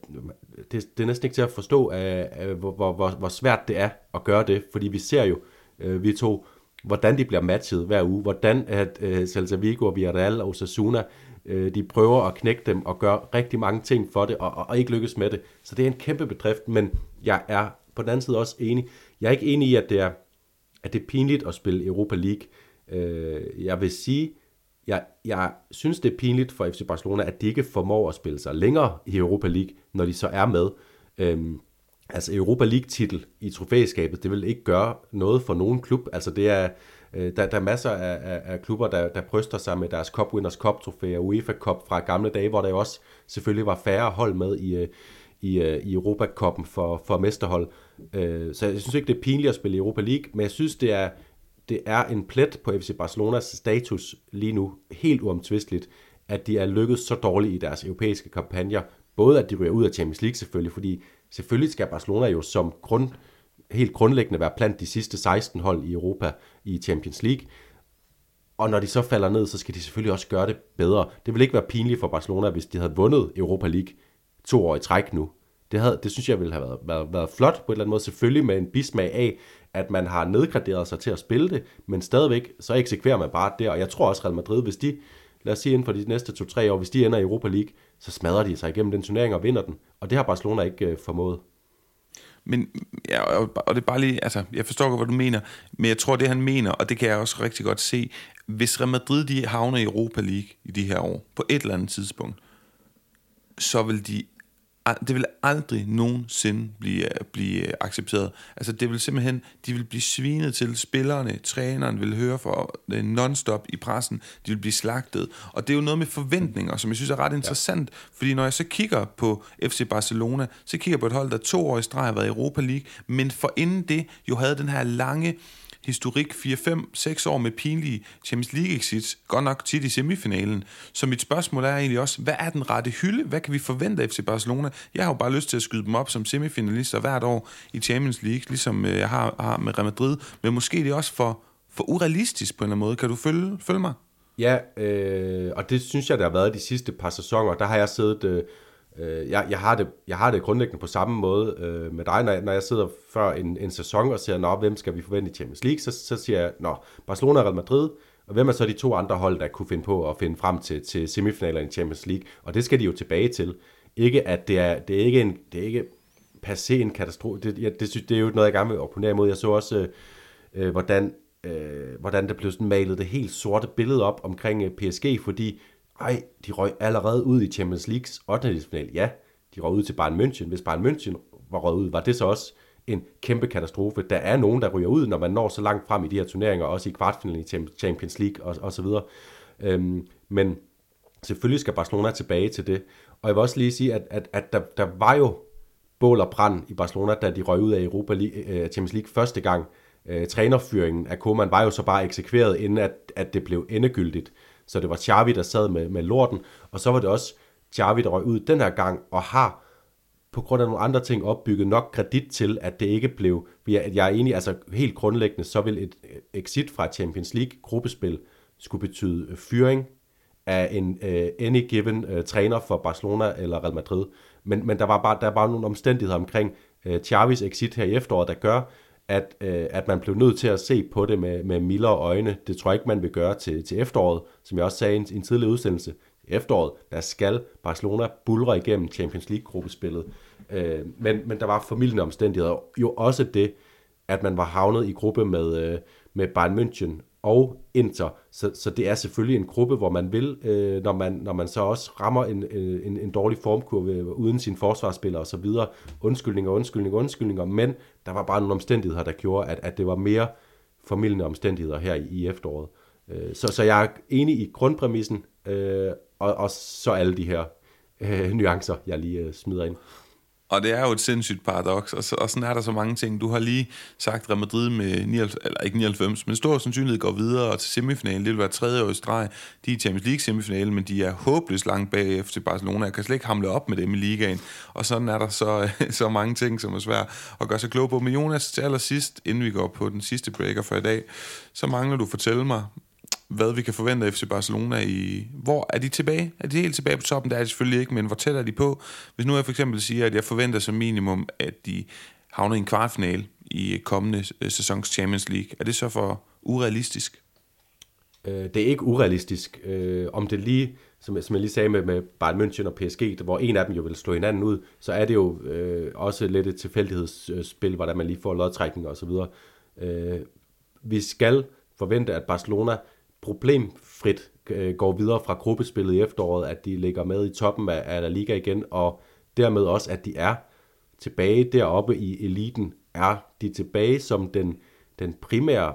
det, det er næsten ikke til at forstå, uh, uh, hvor, hvor, hvor, hvor svært det er at gøre det, fordi vi ser jo, uh, vi to, hvordan de bliver matchet hver uge, hvordan at uh, Celta Vigo, Villarreal og Osasuna, uh, de prøver at knække dem og gøre rigtig mange ting for det, og, og, og ikke lykkes med det. Så det er en kæmpe bedrift, men jeg er på den anden side også enig. Jeg er ikke enig i, at det er, at det er pinligt at spille Europa League. Øh, jeg vil sige, jeg, jeg synes, det er pinligt for FC Barcelona, at de ikke formår at spille sig længere i Europa League, når de så er med. Øhm, altså Europa League-titel i trofæskabet, det vil ikke gøre noget for nogen klub. Altså det er, øh, der, der er masser af, af, af klubber, der, der bryster sig med deres Cup Winners Cup trofæer, UEFA Cup fra gamle dage, hvor der jo også selvfølgelig var færre hold med i, øh, i, øh, i Europa Cup'en for, for mesterhold. Øh, så jeg synes ikke, det er pinligt at spille i Europa League, men jeg synes, det er, det er en plet på FC Barcelonas status lige nu, helt uomtvisteligt, at de er lykkedes så dårligt i deres europæiske kampagner. Både at de ryger ud af Champions League selvfølgelig, fordi selvfølgelig skal Barcelona jo som grund, helt grundlæggende være blandt de sidste 16 hold i Europa i Champions League. Og når de så falder ned, så skal de selvfølgelig også gøre det bedre. Det ville ikke være pinligt for Barcelona, hvis de havde vundet Europa League to år i træk nu. Det, havde, det synes jeg ville have været, været, været flot på en eller anden måde, selvfølgelig med en bismag af, at man har nedgraderet sig til at spille det, men stadigvæk, så eksekverer man bare der, og jeg tror også Real Madrid, hvis de, lad os sige inden for de næste 2-3 år, hvis de ender i Europa League, så smadrer de sig igennem den turnering og vinder den, og det har Barcelona ikke øh, formået. Men, ja, og det er bare lige, altså, jeg forstår godt, hvad du mener, men jeg tror, det han mener, og det kan jeg også rigtig godt se, hvis Real Madrid de havner i Europa League i de her år, på et eller andet tidspunkt, så vil de det vil aldrig nogensinde blive, blive accepteret. Altså det vil simpelthen, de vil blive svinet til, spillerne, træneren vil høre for det non-stop i pressen, de vil blive slagtet. Og det er jo noget med forventninger, som jeg synes er ret interessant, ja. fordi når jeg så kigger på FC Barcelona, så kigger jeg på et hold, der to år i streg har været i Europa League, men for inden det jo havde den her lange historik 4-5-6 år med pinlige Champions League exits, godt nok tit i semifinalen. Så mit spørgsmål er egentlig også, hvad er den rette hylde? Hvad kan vi forvente af FC Barcelona? Jeg har jo bare lyst til at skyde dem op som semifinalister hvert år i Champions League, ligesom øh, jeg har, har med Real Madrid, men måske det er også for, for urealistisk på en eller anden måde. Kan du følge, følge mig? Ja, øh, og det synes jeg, der har været de sidste par sæsoner. Der har jeg siddet... Øh, Øh, jeg, jeg, har det, jeg har det grundlæggende på samme måde øh, med dig, når jeg, når jeg sidder før en, en sæson og siger, nå, hvem skal vi forvente i Champions League, så, så siger jeg, nå, Barcelona og Real Madrid, og hvem er så de to andre hold, der kunne finde på at finde frem til, til semifinalerne i Champions League? Og det skal de jo tilbage til. Ikke at det er, det er ikke en, det er ikke passé en katastrofe. Det, jeg, det, synes, det er jo noget, jeg gerne vil opponere imod. Jeg så også, øh, øh hvordan, øh, hvordan der blev sådan malet det helt sorte billede op omkring øh, PSG, fordi ej, de røg allerede ud i Champions Leagues 8. final. Ja, de røg ud til Bayern München. Hvis Bayern München var røget ud, var det så også en kæmpe katastrofe. Der er nogen, der ryger ud, når man når så langt frem i de her turneringer, også i kvartfinalen i Champions League og, og så videre. Øhm, men selvfølgelig skal Barcelona tilbage til det. Og jeg vil også lige sige, at, at, at der, der var jo bål og brand i Barcelona, da de røg ud af Europa League, øh, Champions League første gang. Øh, trænerfyringen af Koeman var jo så bare eksekveret, inden at, at det blev endegyldigt. Så det var Xavi, der sad med, med lorten, og så var det også Xavi, der røg ud den her gang, og har på grund af nogle andre ting opbygget nok kredit til, at det ikke blev, at jeg er enig, altså helt grundlæggende, så vil et øh, exit fra Champions League gruppespil skulle betyde øh, fyring af en uh, any given uh, træner for Barcelona eller Real Madrid. Men, men der var bare der var nogle omstændigheder omkring uh, Xavis exit her i efteråret, der gør, at, øh, at man blev nødt til at se på det med, med mildere øjne. Det tror jeg ikke, man vil gøre til, til efteråret, som jeg også sagde i en, en tidligere udsendelse. Efteråret, der skal Barcelona bulre igennem Champions League-gruppespillet. Øh, men, men der var formidlende omstændigheder. Jo også det, at man var havnet i gruppe med, øh, med Bayern München og Inter. Så, så det er selvfølgelig en gruppe, hvor man vil, øh, når, man, når man så også rammer en, øh, en, en dårlig formkurve uden sin forsvarsspiller og så videre. Undskyldninger, undskyldninger, undskyldninger, men der var bare nogle omstændigheder, der gjorde, at, at det var mere formidlende omstændigheder her i, i efteråret. Øh, så, så jeg er enig i grundpræmissen, øh, og, og så alle de her øh, nuancer, jeg lige øh, smider ind. Og det er jo et sindssygt paradoks, og, så, og sådan er der så mange ting. Du har lige sagt, Real Madrid med 99, eller ikke 99, men stor sandsynlighed går videre til semifinalen. Det vil være tredje år i streg. De er i Champions League semifinalen, men de er håbløst langt bag FC Barcelona. Jeg kan slet ikke hamle op med dem i ligaen. Og sådan er der så, så mange ting, som er svært at gøre sig klog på. Men Jonas, til allersidst, inden vi går på den sidste breaker for i dag, så mangler du fortælle mig, hvad vi kan forvente af FC Barcelona i... Hvor er de tilbage? Er de helt tilbage på toppen? Det er de selvfølgelig ikke, men hvor tæt er de på? Hvis nu jeg for eksempel siger, at jeg forventer som minimum, at de havner i en kvartfinale i kommende øh, sæsons Champions League, er det så for urealistisk? Øh, det er ikke urealistisk. Øh, om det lige, som, som jeg lige sagde med, med Bayern München og PSG, hvor en af dem jo vil slå hinanden ud, så er det jo øh, også lidt et tilfældighedsspil, hvordan man lige får lodtrækning og så videre. Øh, vi skal forvente, at Barcelona problemfrit øh, går videre fra gruppespillet i efteråret, at de ligger med i toppen af, af La Liga igen, og dermed også, at de er tilbage deroppe i eliten. Er de tilbage som den, den primære,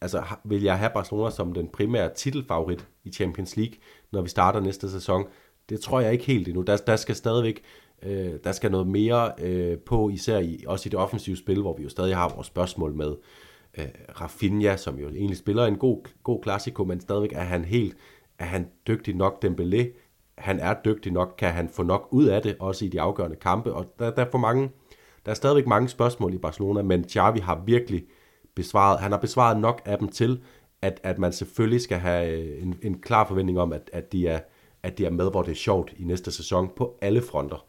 altså vil jeg have Barcelona som den primære titelfavorit i Champions League, når vi starter næste sæson? Det tror jeg ikke helt endnu. Der, der skal stadigvæk øh, der skal noget mere øh, på, især i, også i det offensive spil, hvor vi jo stadig har vores spørgsmål med, øh, Rafinha, som jo egentlig spiller en god, god klassiko, men stadigvæk er han helt, er han dygtig nok, Dembélé, han er dygtig nok, kan han få nok ud af det, også i de afgørende kampe, og der, der er for mange, der er stadigvæk mange spørgsmål i Barcelona, men Xavi har virkelig besvaret, han har besvaret nok af dem til, at, at man selvfølgelig skal have øh, en, en klar forventning om, at, at, de er, at de er med, hvor det er sjovt i næste sæson på alle fronter.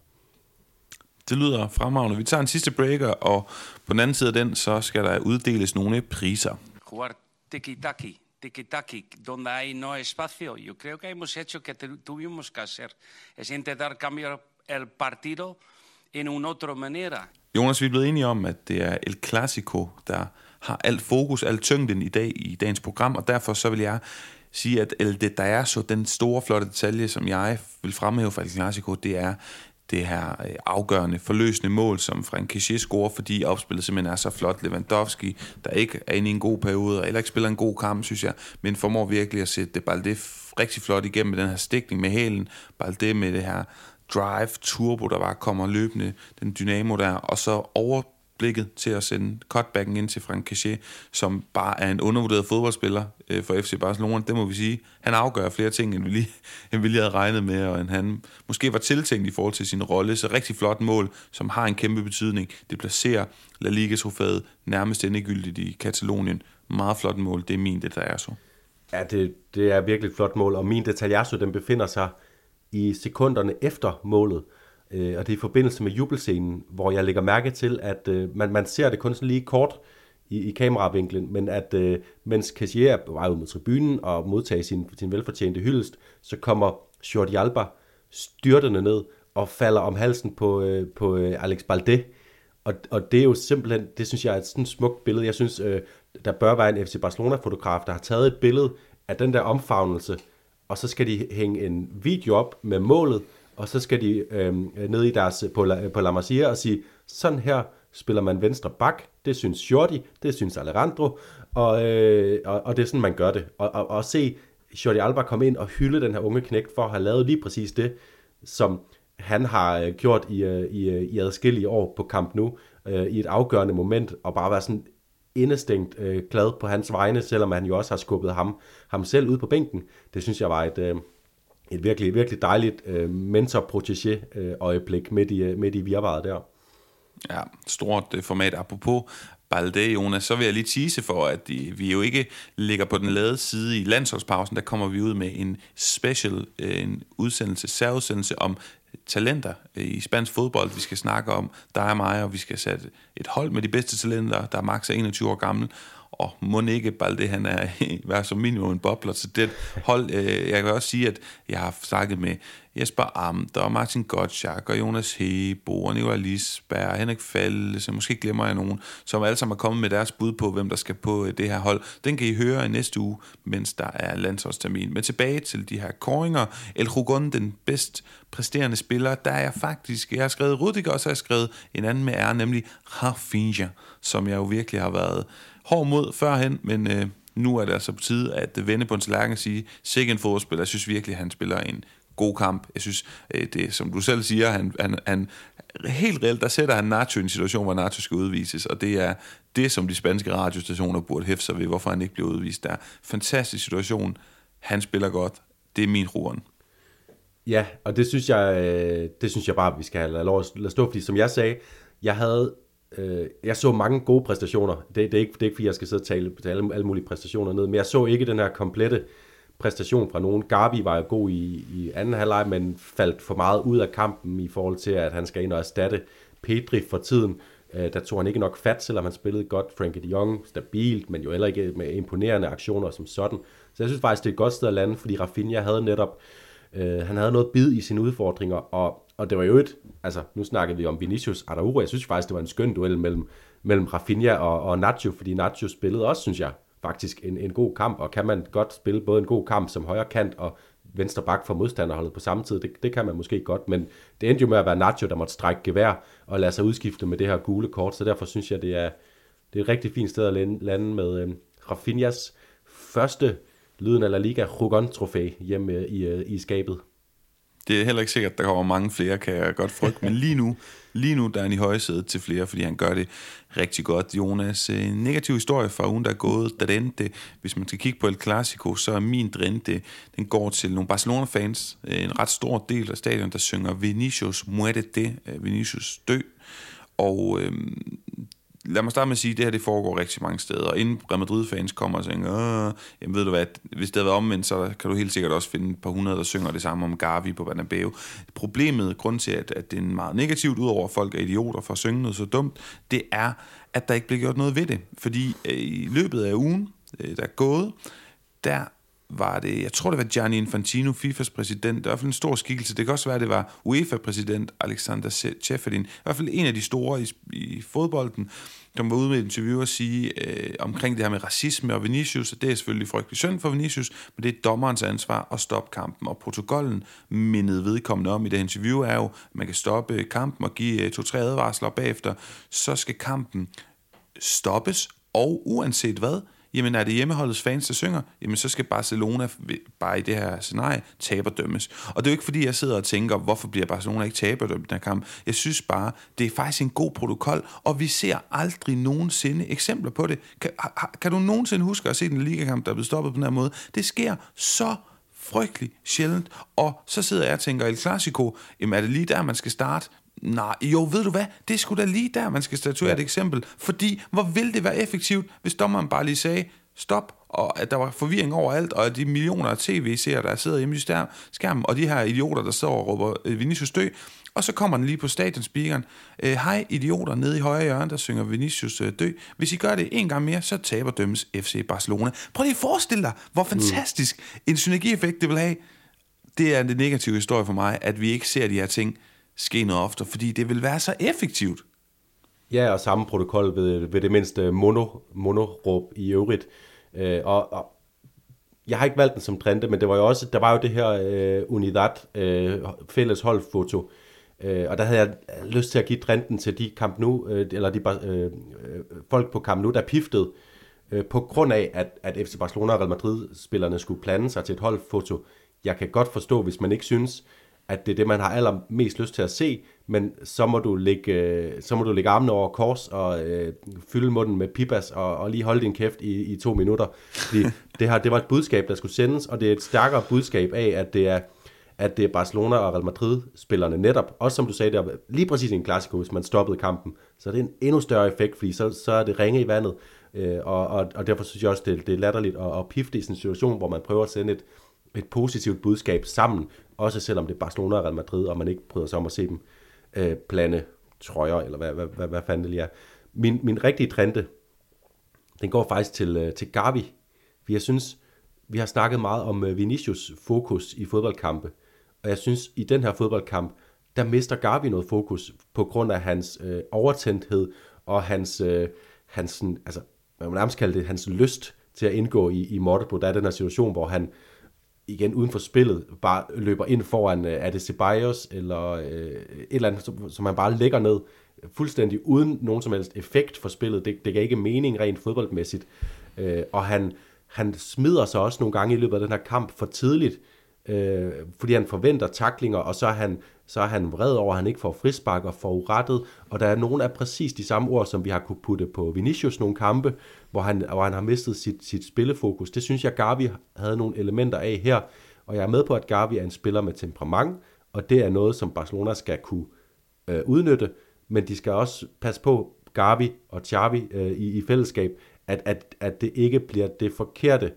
Det lyder fremragende. Vi tager en sidste breaker, og på den anden side af den, så skal der uddeles nogle priser. Jugar tiki-taki, tiki-taki, donde hay no espacio. Yo creo que hemos hecho que tuvimos que hacer. Es intentar cambiar el partido en una otra manera. Jonas, vi er blevet enige om, at det er El Clasico, der har alt fokus, alt tyngden i dag i dagens program, og derfor så vil jeg sige, at El Detallazo, den store, flotte detalje, som jeg vil fremhæve fra El Clasico, det er det her øh, afgørende, forløsende mål, som Frank Kessier scorer, fordi opspillet simpelthen er så flot. Lewandowski, der ikke er inde i en god periode, og heller ikke spiller en god kamp, synes jeg, men formår virkelig at sætte Balde rigtig flot igennem med den her stikning med hælen. Balde med det her drive, turbo, der bare kommer løbende, den dynamo der, og så over blikket til at sende cutbacken ind til Frank Cachet, som bare er en undervurderet fodboldspiller øh, for FC Barcelona. Det må vi sige. Han afgør flere ting, end vi lige, end vi lige havde regnet med, og end han måske var tiltænkt i forhold til sin rolle. Så rigtig flot mål, som har en kæmpe betydning. Det placerer La Liga-trofæet nærmest endegyldigt i Katalonien. Meget flot mål. Det er min det der er så. Ja, det, det er virkelig et flot mål, og min detaljasso, den befinder sig i sekunderne efter målet. Øh, og det er i forbindelse med jubelscenen, hvor jeg lægger mærke til, at øh, man, man ser det kun sådan lige kort i, i kameravinklen, men at øh, mens Cassier er på vej ud mod tribunen og modtager sin, sin velfortjente hyldest, så kommer Jordi Alba styrtende ned og falder om halsen på, øh, på øh, Alex Balde, Og, og det er jo simpelthen, det synes jeg er et sådan smukt billede. Jeg synes, øh, der bør være en FC Barcelona-fotograf, der har taget et billede af den der omfavnelse, og så skal de hænge en video op med målet, og så skal de øh, ned i deres, på, La, på La Masia og sige, sådan her spiller man venstre bak, det synes Jordi, det synes Alejandro, og, øh, og, og det er sådan, man gør det. Og, og, og se Jordi Alba komme ind og hylde den her unge knægt for at have lavet lige præcis det, som han har øh, gjort i, øh, i, øh, i adskillige år på kamp nu, øh, i et afgørende moment, og bare være sådan indestængt øh, glad på hans vegne, selvom han jo også har skubbet ham, ham selv ud på bænken. Det synes jeg var et, øh, et virkelig, virkelig dejligt øh, mentor-protégé-øjeblik øh, midt i, øh, midt i virvaret der. Ja, stort øh, format. Apropos Balde, Jonas, så vil jeg lige tease for, at vi jo ikke ligger på den lade side i landsholdspausen. Der kommer vi ud med en special en udsendelse, særudsendelse om talenter i spansk fodbold, vi skal snakke om, dig og mig, og vi skal sætte et hold med de bedste talenter, der er maks 21 år gammel, og må ikke Balde, han er være som minimum en bobler til det hold. Øh, jeg kan også sige, at jeg har snakket med Jesper Amt og Martin Gottschalk og Jonas Hebo og Nicolai Lisberg og Henrik Falde, så måske glemmer jeg nogen, som alle sammen er kommet med deres bud på, hvem der skal på øh, det her hold. Den kan I høre i næste uge, mens der er landsholdstermin. Men tilbage til de her koringer. El Rugon, den bedst præsterende spiller, der er jeg faktisk, jeg har skrevet Rudiger, og så har jeg skrevet en anden med er, nemlig Rafinha, som jeg jo virkelig har været hård mod førhen, men øh, nu er det altså på tide at vende på en tallerken og sige, sikke en fodboldspiller, jeg synes virkelig, at han spiller en god kamp. Jeg synes, øh, det som du selv siger, han, han, han helt reelt, der sætter han Nacho i en situation, hvor Nacho skal udvises, og det er det, som de spanske radiostationer burde hæfte sig ved, hvorfor han ikke bliver udvist der. Fantastisk situation. Han spiller godt. Det er min roen. Ja, og det synes jeg, øh, det synes jeg bare, vi skal lade lov at stå, fordi som jeg sagde, jeg havde Øh, jeg så mange gode præstationer. Det, det, er ikke, det er ikke, fordi jeg skal sidde og tale, tale alle, alle mulige præstationer ned, men jeg så ikke den her komplette præstation fra nogen. Garbi var jo god i, i anden halvleg, men faldt for meget ud af kampen i forhold til, at han skal ind og erstatte Pedri for tiden. Øh, der tog han ikke nok fat, selvom han spillede godt. Frankie de Jong, stabilt, men jo heller ikke med imponerende aktioner som sådan. Så jeg synes faktisk, det er et godt sted at lande, fordi Rafinha havde netop øh, han havde noget bid i sine udfordringer, og og det var jo et, altså nu snakkede vi om Vinicius Araujo, jeg synes faktisk, det var en skøn duel mellem, mellem Rafinha og, og Nacho, fordi Nacho spillede også, synes jeg, faktisk en, en god kamp, og kan man godt spille både en god kamp som højre kant og venstre bak for modstanderholdet på samme tid, det, det kan man måske godt, men det endte jo med at være Nacho, der måtte strække gevær og lade sig udskifte med det her gule kort, så derfor synes jeg, det er, det er et rigtig fint sted at lande med øh, Rafinhas første lyden af La Liga Rugon-trofæ hjemme øh, i, øh, i skabet. Det er heller ikke sikkert, at der kommer mange flere, kan jeg godt frygte. Men lige nu, lige nu der er han i højsædet til flere, fordi han gør det rigtig godt. Jonas, en negativ historie fra ugen, der er gået. Drente, hvis man skal kigge på El Clasico, så er min Drente, den går til nogle Barcelona-fans. Øh, en ret stor del af stadion, der synger Vinicius muerte, øh, Vinicius dø. Og øhm, lad mig starte med at sige, at det her det foregår rigtig mange steder. Og inden Real Madrid-fans kommer og siger, jamen ved du hvad, hvis det havde været omvendt, så kan du helt sikkert også finde et par hundrede, der synger det samme om Gavi på Bernabeu. Problemet, grund til, at, at det er meget negativt, udover at folk er idioter for at synge noget så dumt, det er, at der ikke bliver gjort noget ved det. Fordi øh, i løbet af ugen, øh, der er gået, der var det, jeg tror det var Gianni Infantino, FIFAs præsident, det er i hvert fald en stor skikkelse. Det kan også være, det var UEFA-præsident Alexander Ceferin, i hvert fald en af de store i, i fodbolden, som var ude med et interview og sige øh, omkring det her med racisme og Vinicius, og det er selvfølgelig frygtelig synd for Vinicius, men det er dommerens ansvar at stoppe kampen. Og protokollen mindede vedkommende om i det interview er jo, at man kan stoppe kampen og give øh, to-tre advarsler bagefter, så skal kampen stoppes, og uanset hvad, jamen er det hjemmeholdets fans, der synger, jamen så skal Barcelona bare i det her scenarie taberdømmes. Og det er jo ikke fordi, jeg sidder og tænker, hvorfor bliver Barcelona ikke taberdømt i den her kamp. Jeg synes bare, det er faktisk en god protokol, og vi ser aldrig nogensinde eksempler på det. Kan, kan du nogensinde huske at se den ligakamp, der er blevet stoppet på den her måde? Det sker så frygtelig sjældent, og så sidder jeg og tænker, El Clasico, jamen er det lige der, man skal starte? Nej, jo, ved du hvad? Det skulle da lige der, man skal statuere ja. et eksempel. Fordi, hvor vil det være effektivt, hvis dommeren bare lige sagde, stop, og at der var forvirring overalt, og at de millioner af tv-seere, der sidder hjemme i skærmen, og de her idioter, der står og råber øh, Vinicius dø, og så kommer den lige på stadionspeakeren. Øh, Hej idioter nede i højre hjørne, der synger Vinicius øh, dø. Hvis I gør det en gang mere, så taber dømmes FC Barcelona. Prøv lige at forestille dig, hvor mm. fantastisk en synergieffekt det vil have. Det er den negative historie for mig, at vi ikke ser de her ting ske noget ofte, fordi det vil være så effektivt. Ja, og samme protokol ved, ved det mindste mono, monoråb i øvrigt. Øh, og, og jeg har ikke valgt den som trende, men det var jo også, der var jo det her øh, Unidad øh, fælles holdfoto, øh, og der havde jeg lyst til at give trenden til de kamp nu, øh, eller de øh, øh folk på kamp nu, der piftede, øh, på grund af, at, at FC Barcelona og Real Madrid-spillerne skulle plante sig til et holdfoto. Jeg kan godt forstå, hvis man ikke synes, at det er det, man har allermest lyst til at se, men så må du ligge, øh, så må du ligge armene over kors og øh, fylde munden med pipas og, og lige holde din kæft i, i to minutter. Fordi det, her, det var et budskab, der skulle sendes, og det er et stærkere budskab af, at det er, at det er Barcelona og Real Madrid-spillerne netop, også som du sagde, der lige præcis i en klassiker, hvis man stoppede kampen, så det er en endnu større effekt, fordi så, så er det ringe i vandet, øh, og, og, og derfor synes jeg også, det, det er latterligt at, at pifte i sådan en situation, hvor man prøver at sende et, et positivt budskab sammen, også selvom det er Barcelona og Real Madrid, og man ikke bryder sig om at se dem øh, plane trøjer, eller hvad, hvad, hvad, hvad fanden det lige er. Min, min rigtige trende, den går faktisk til, øh, til Gavi. Vi jeg synes, vi har snakket meget om øh, Vinicius fokus i fodboldkampe, og jeg synes, i den her fodboldkamp, der mister Gavi noget fokus på grund af hans øh, overtændthed og hans, øh, hans altså, man må nærmest kalde det, hans lyst til at indgå i, i Mortepo. Der er den her situation, hvor han, igen uden for spillet, bare løber ind foran, øh, er det Ceballos, eller øh, et eller andet, som, som han bare lægger ned, fuldstændig uden nogen som helst effekt for spillet. Det, det gav ikke mening rent fodboldmæssigt. Øh, og han, han smider sig også nogle gange i løbet af den her kamp for tidligt, øh, fordi han forventer taklinger, og så er han, så er han vred over, at han ikke får frispark og får urettet, og der er nogle af præcis de samme ord, som vi har kunne putte på Vinicius nogle kampe, hvor han, hvor han har mistet sit, sit spillefokus. Det synes jeg, Gavi havde nogle elementer af her, og jeg er med på, at Gavi er en spiller med temperament, og det er noget, som Barcelona skal kunne øh, udnytte, men de skal også passe på, Gavi og Xavi øh, i, i fællesskab, at, at, at det ikke bliver det forkerte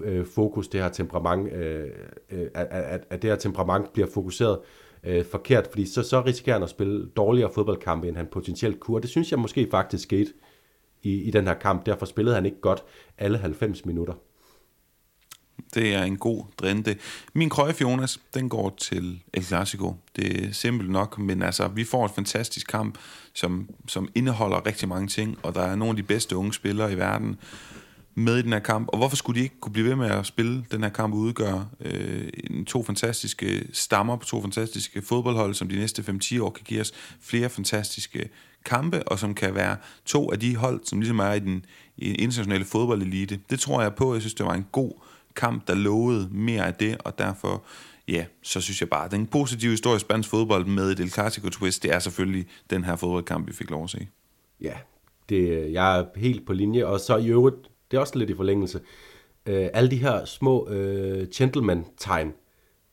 øh, fokus, det her temperament, øh, øh, at, at, at det her temperament bliver fokuseret øh, forkert, fordi så, så risikerer han at spille dårligere fodboldkampe, end han potentielt kunne, og det synes jeg måske faktisk skete i, i den her kamp. Derfor spillede han ikke godt alle 90 minutter. Det er en god drinde. Min Cruyff Jonas, den går til El Clasico. Det er simpelt nok, men altså, vi får en fantastisk kamp, som, som indeholder rigtig mange ting, og der er nogle af de bedste unge spillere i verden med i den her kamp. Og hvorfor skulle de ikke kunne blive ved med at spille den her kamp og udgøre øh, en, to fantastiske stammer på to fantastiske fodboldhold, som de næste 5-10 år kan give os flere fantastiske kampe, og som kan være to af de hold, som ligesom er i den, i den internationale fodboldelite. Det tror jeg på. Jeg synes, det var en god kamp, der lovede mere af det, og derfor, ja, så synes jeg bare, at den positive historie i spansk fodbold med et El Clasico twist, det er selvfølgelig den her fodboldkamp, vi fik lov at se. Ja, det, jeg er helt på linje, og så i øvrigt, det er også lidt i forlængelse, øh, alle de her små øh, gentleman-tegn,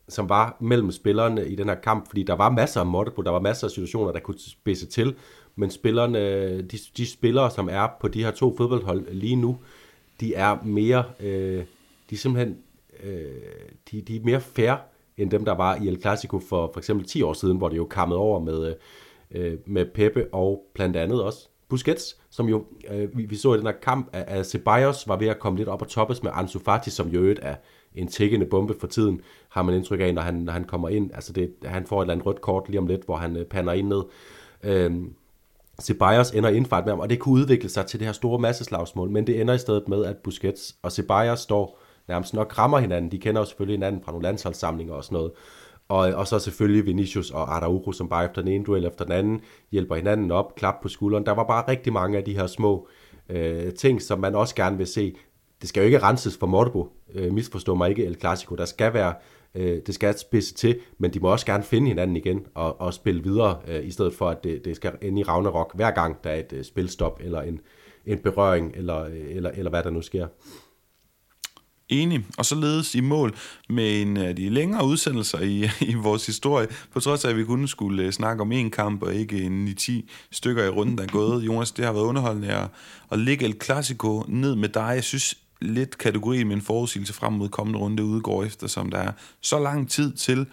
som var mellem spillerne i den her kamp, fordi der var masser af måtte på, der var masser af situationer, der kunne spidse til, men spillerne, de, de spillere, som er på de her to fodboldhold lige nu, de er mere, øh, de er simpelthen, øh, de, de er mere fair, end dem, der var i El Clasico for for eksempel 10 år siden, hvor det jo kammede over med, øh, med Peppe og blandt andet også Busquets, som jo, øh, vi, vi så i den her kamp, at, at Ceballos var ved at komme lidt op og toppes med Ansu Fati, som jo er en tækkende bombe for tiden, har man indtryk af, når han, når han kommer ind. Altså det, han får et eller andet rødt kort lige om lidt, hvor han øh, pander ind ned. Øh, Ceballos ender indfart med ham, og det kunne udvikle sig til det her store masseslagsmål, men det ender i stedet med, at Busquets og Ceballos står nærmest nok rammer hinanden. De kender jo selvfølgelig hinanden fra nogle landsholdssamlinger og sådan noget. Og, og så selvfølgelig Vinicius og Araujo, som bare efter den ene duel efter den anden hjælper hinanden op, klap på skulderen. Der var bare rigtig mange af de her små øh, ting, som man også gerne vil se. Det skal jo ikke renses for Mortebo, øh, misforstå mig ikke, El Clasico. Der skal være øh, det skal spidse til, men de må også gerne finde hinanden igen og, og spille videre, øh, i stedet for at det, det skal ind i Ragnarok hver gang, der er et øh, spilstop eller en, en berøring, eller, øh, eller, eller hvad der nu sker. Enig, og så ledes i mål med en af de længere udsendelser i, i vores historie, på trods af, at vi kun skulle øh, snakke om én kamp, og ikke en 10 stykker i runden, der er gået. Jonas, det har været underholdende at, at lægge El Clasico ned med dig. Jeg synes lidt kategorien med en forudsigelse frem mod kommende runde udgår, eftersom der er så lang tid til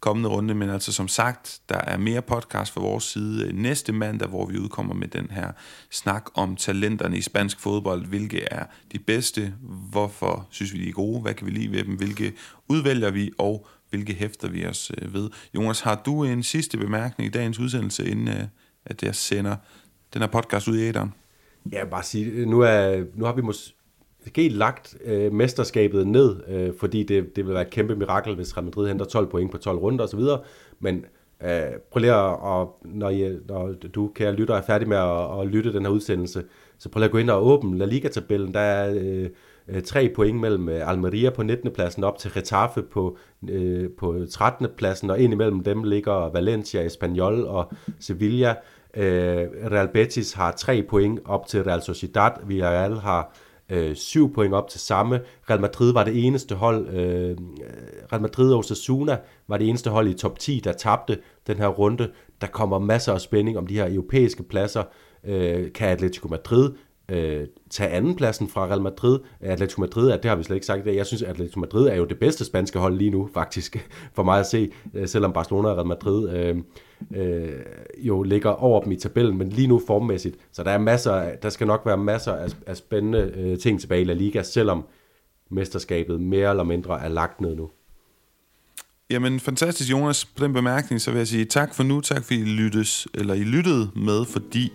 kommende runde, men altså som sagt, der er mere podcast fra vores side øh, næste mandag, hvor vi udkommer med den her snak om talenterne i spansk fodbold, hvilke er de bedste, hvorfor synes vi de er gode, hvad kan vi lide ved dem, hvilke udvælger vi, og hvilke hæfter vi os øh, ved. Jonas, har du en sidste bemærkning i dagens udsendelse, inden øh, at jeg sender den her podcast ud i æderen? Ja, bare sige, nu, er, nu har vi måske lagt øh, mesterskabet ned, øh, fordi det, det vil være et kæmpe mirakel, hvis Real Madrid henter 12 point på 12 runder osv., men øh, prøv lige at, og når, I, når du, kære lytter, er færdig med at, at lytte den her udsendelse, så prøv lige at gå ind og åbne La Liga-tabellen. Der er øh, øh tre point mellem øh, Almeria på 19. pladsen op til Getafe på, øh, på 13. pladsen, og ind imellem dem ligger Valencia, Espanyol og Sevilla. Øh, Real Betis har tre point op til Real Sociedad. Villarreal har øh, syv point op til samme. Real Madrid var det eneste hold, øh, øh Real Madrid og Osasuna var det eneste hold i top 10, der tabte den her runde. Der kommer masser af spænding om de her europæiske pladser. Øh, kan Atletico Madrid øh, tage andenpladsen fra Real Madrid. Atletico Madrid, det har vi slet ikke sagt, jeg synes, at Atletico Madrid er jo det bedste spanske hold lige nu, faktisk, for mig at se, øh, selvom Barcelona og Real Madrid øh, øh, jo ligger over dem i tabellen, men lige nu formmæssigt, så der er masser, der skal nok være masser af, af spændende øh, ting tilbage i La Liga, selvom mesterskabet mere eller mindre er lagt ned nu. Jamen, fantastisk, Jonas. På den bemærkning, så vil jeg sige tak for nu. Tak, fordi I, lyttes, eller I lyttede med, fordi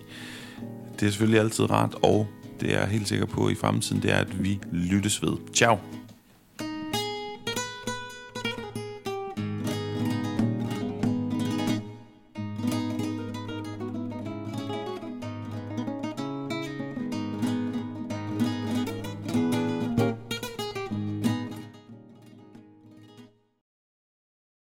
det er selvfølgelig altid rart, og det er jeg helt sikker på i fremtiden, det er, at vi lyttes ved. Ciao!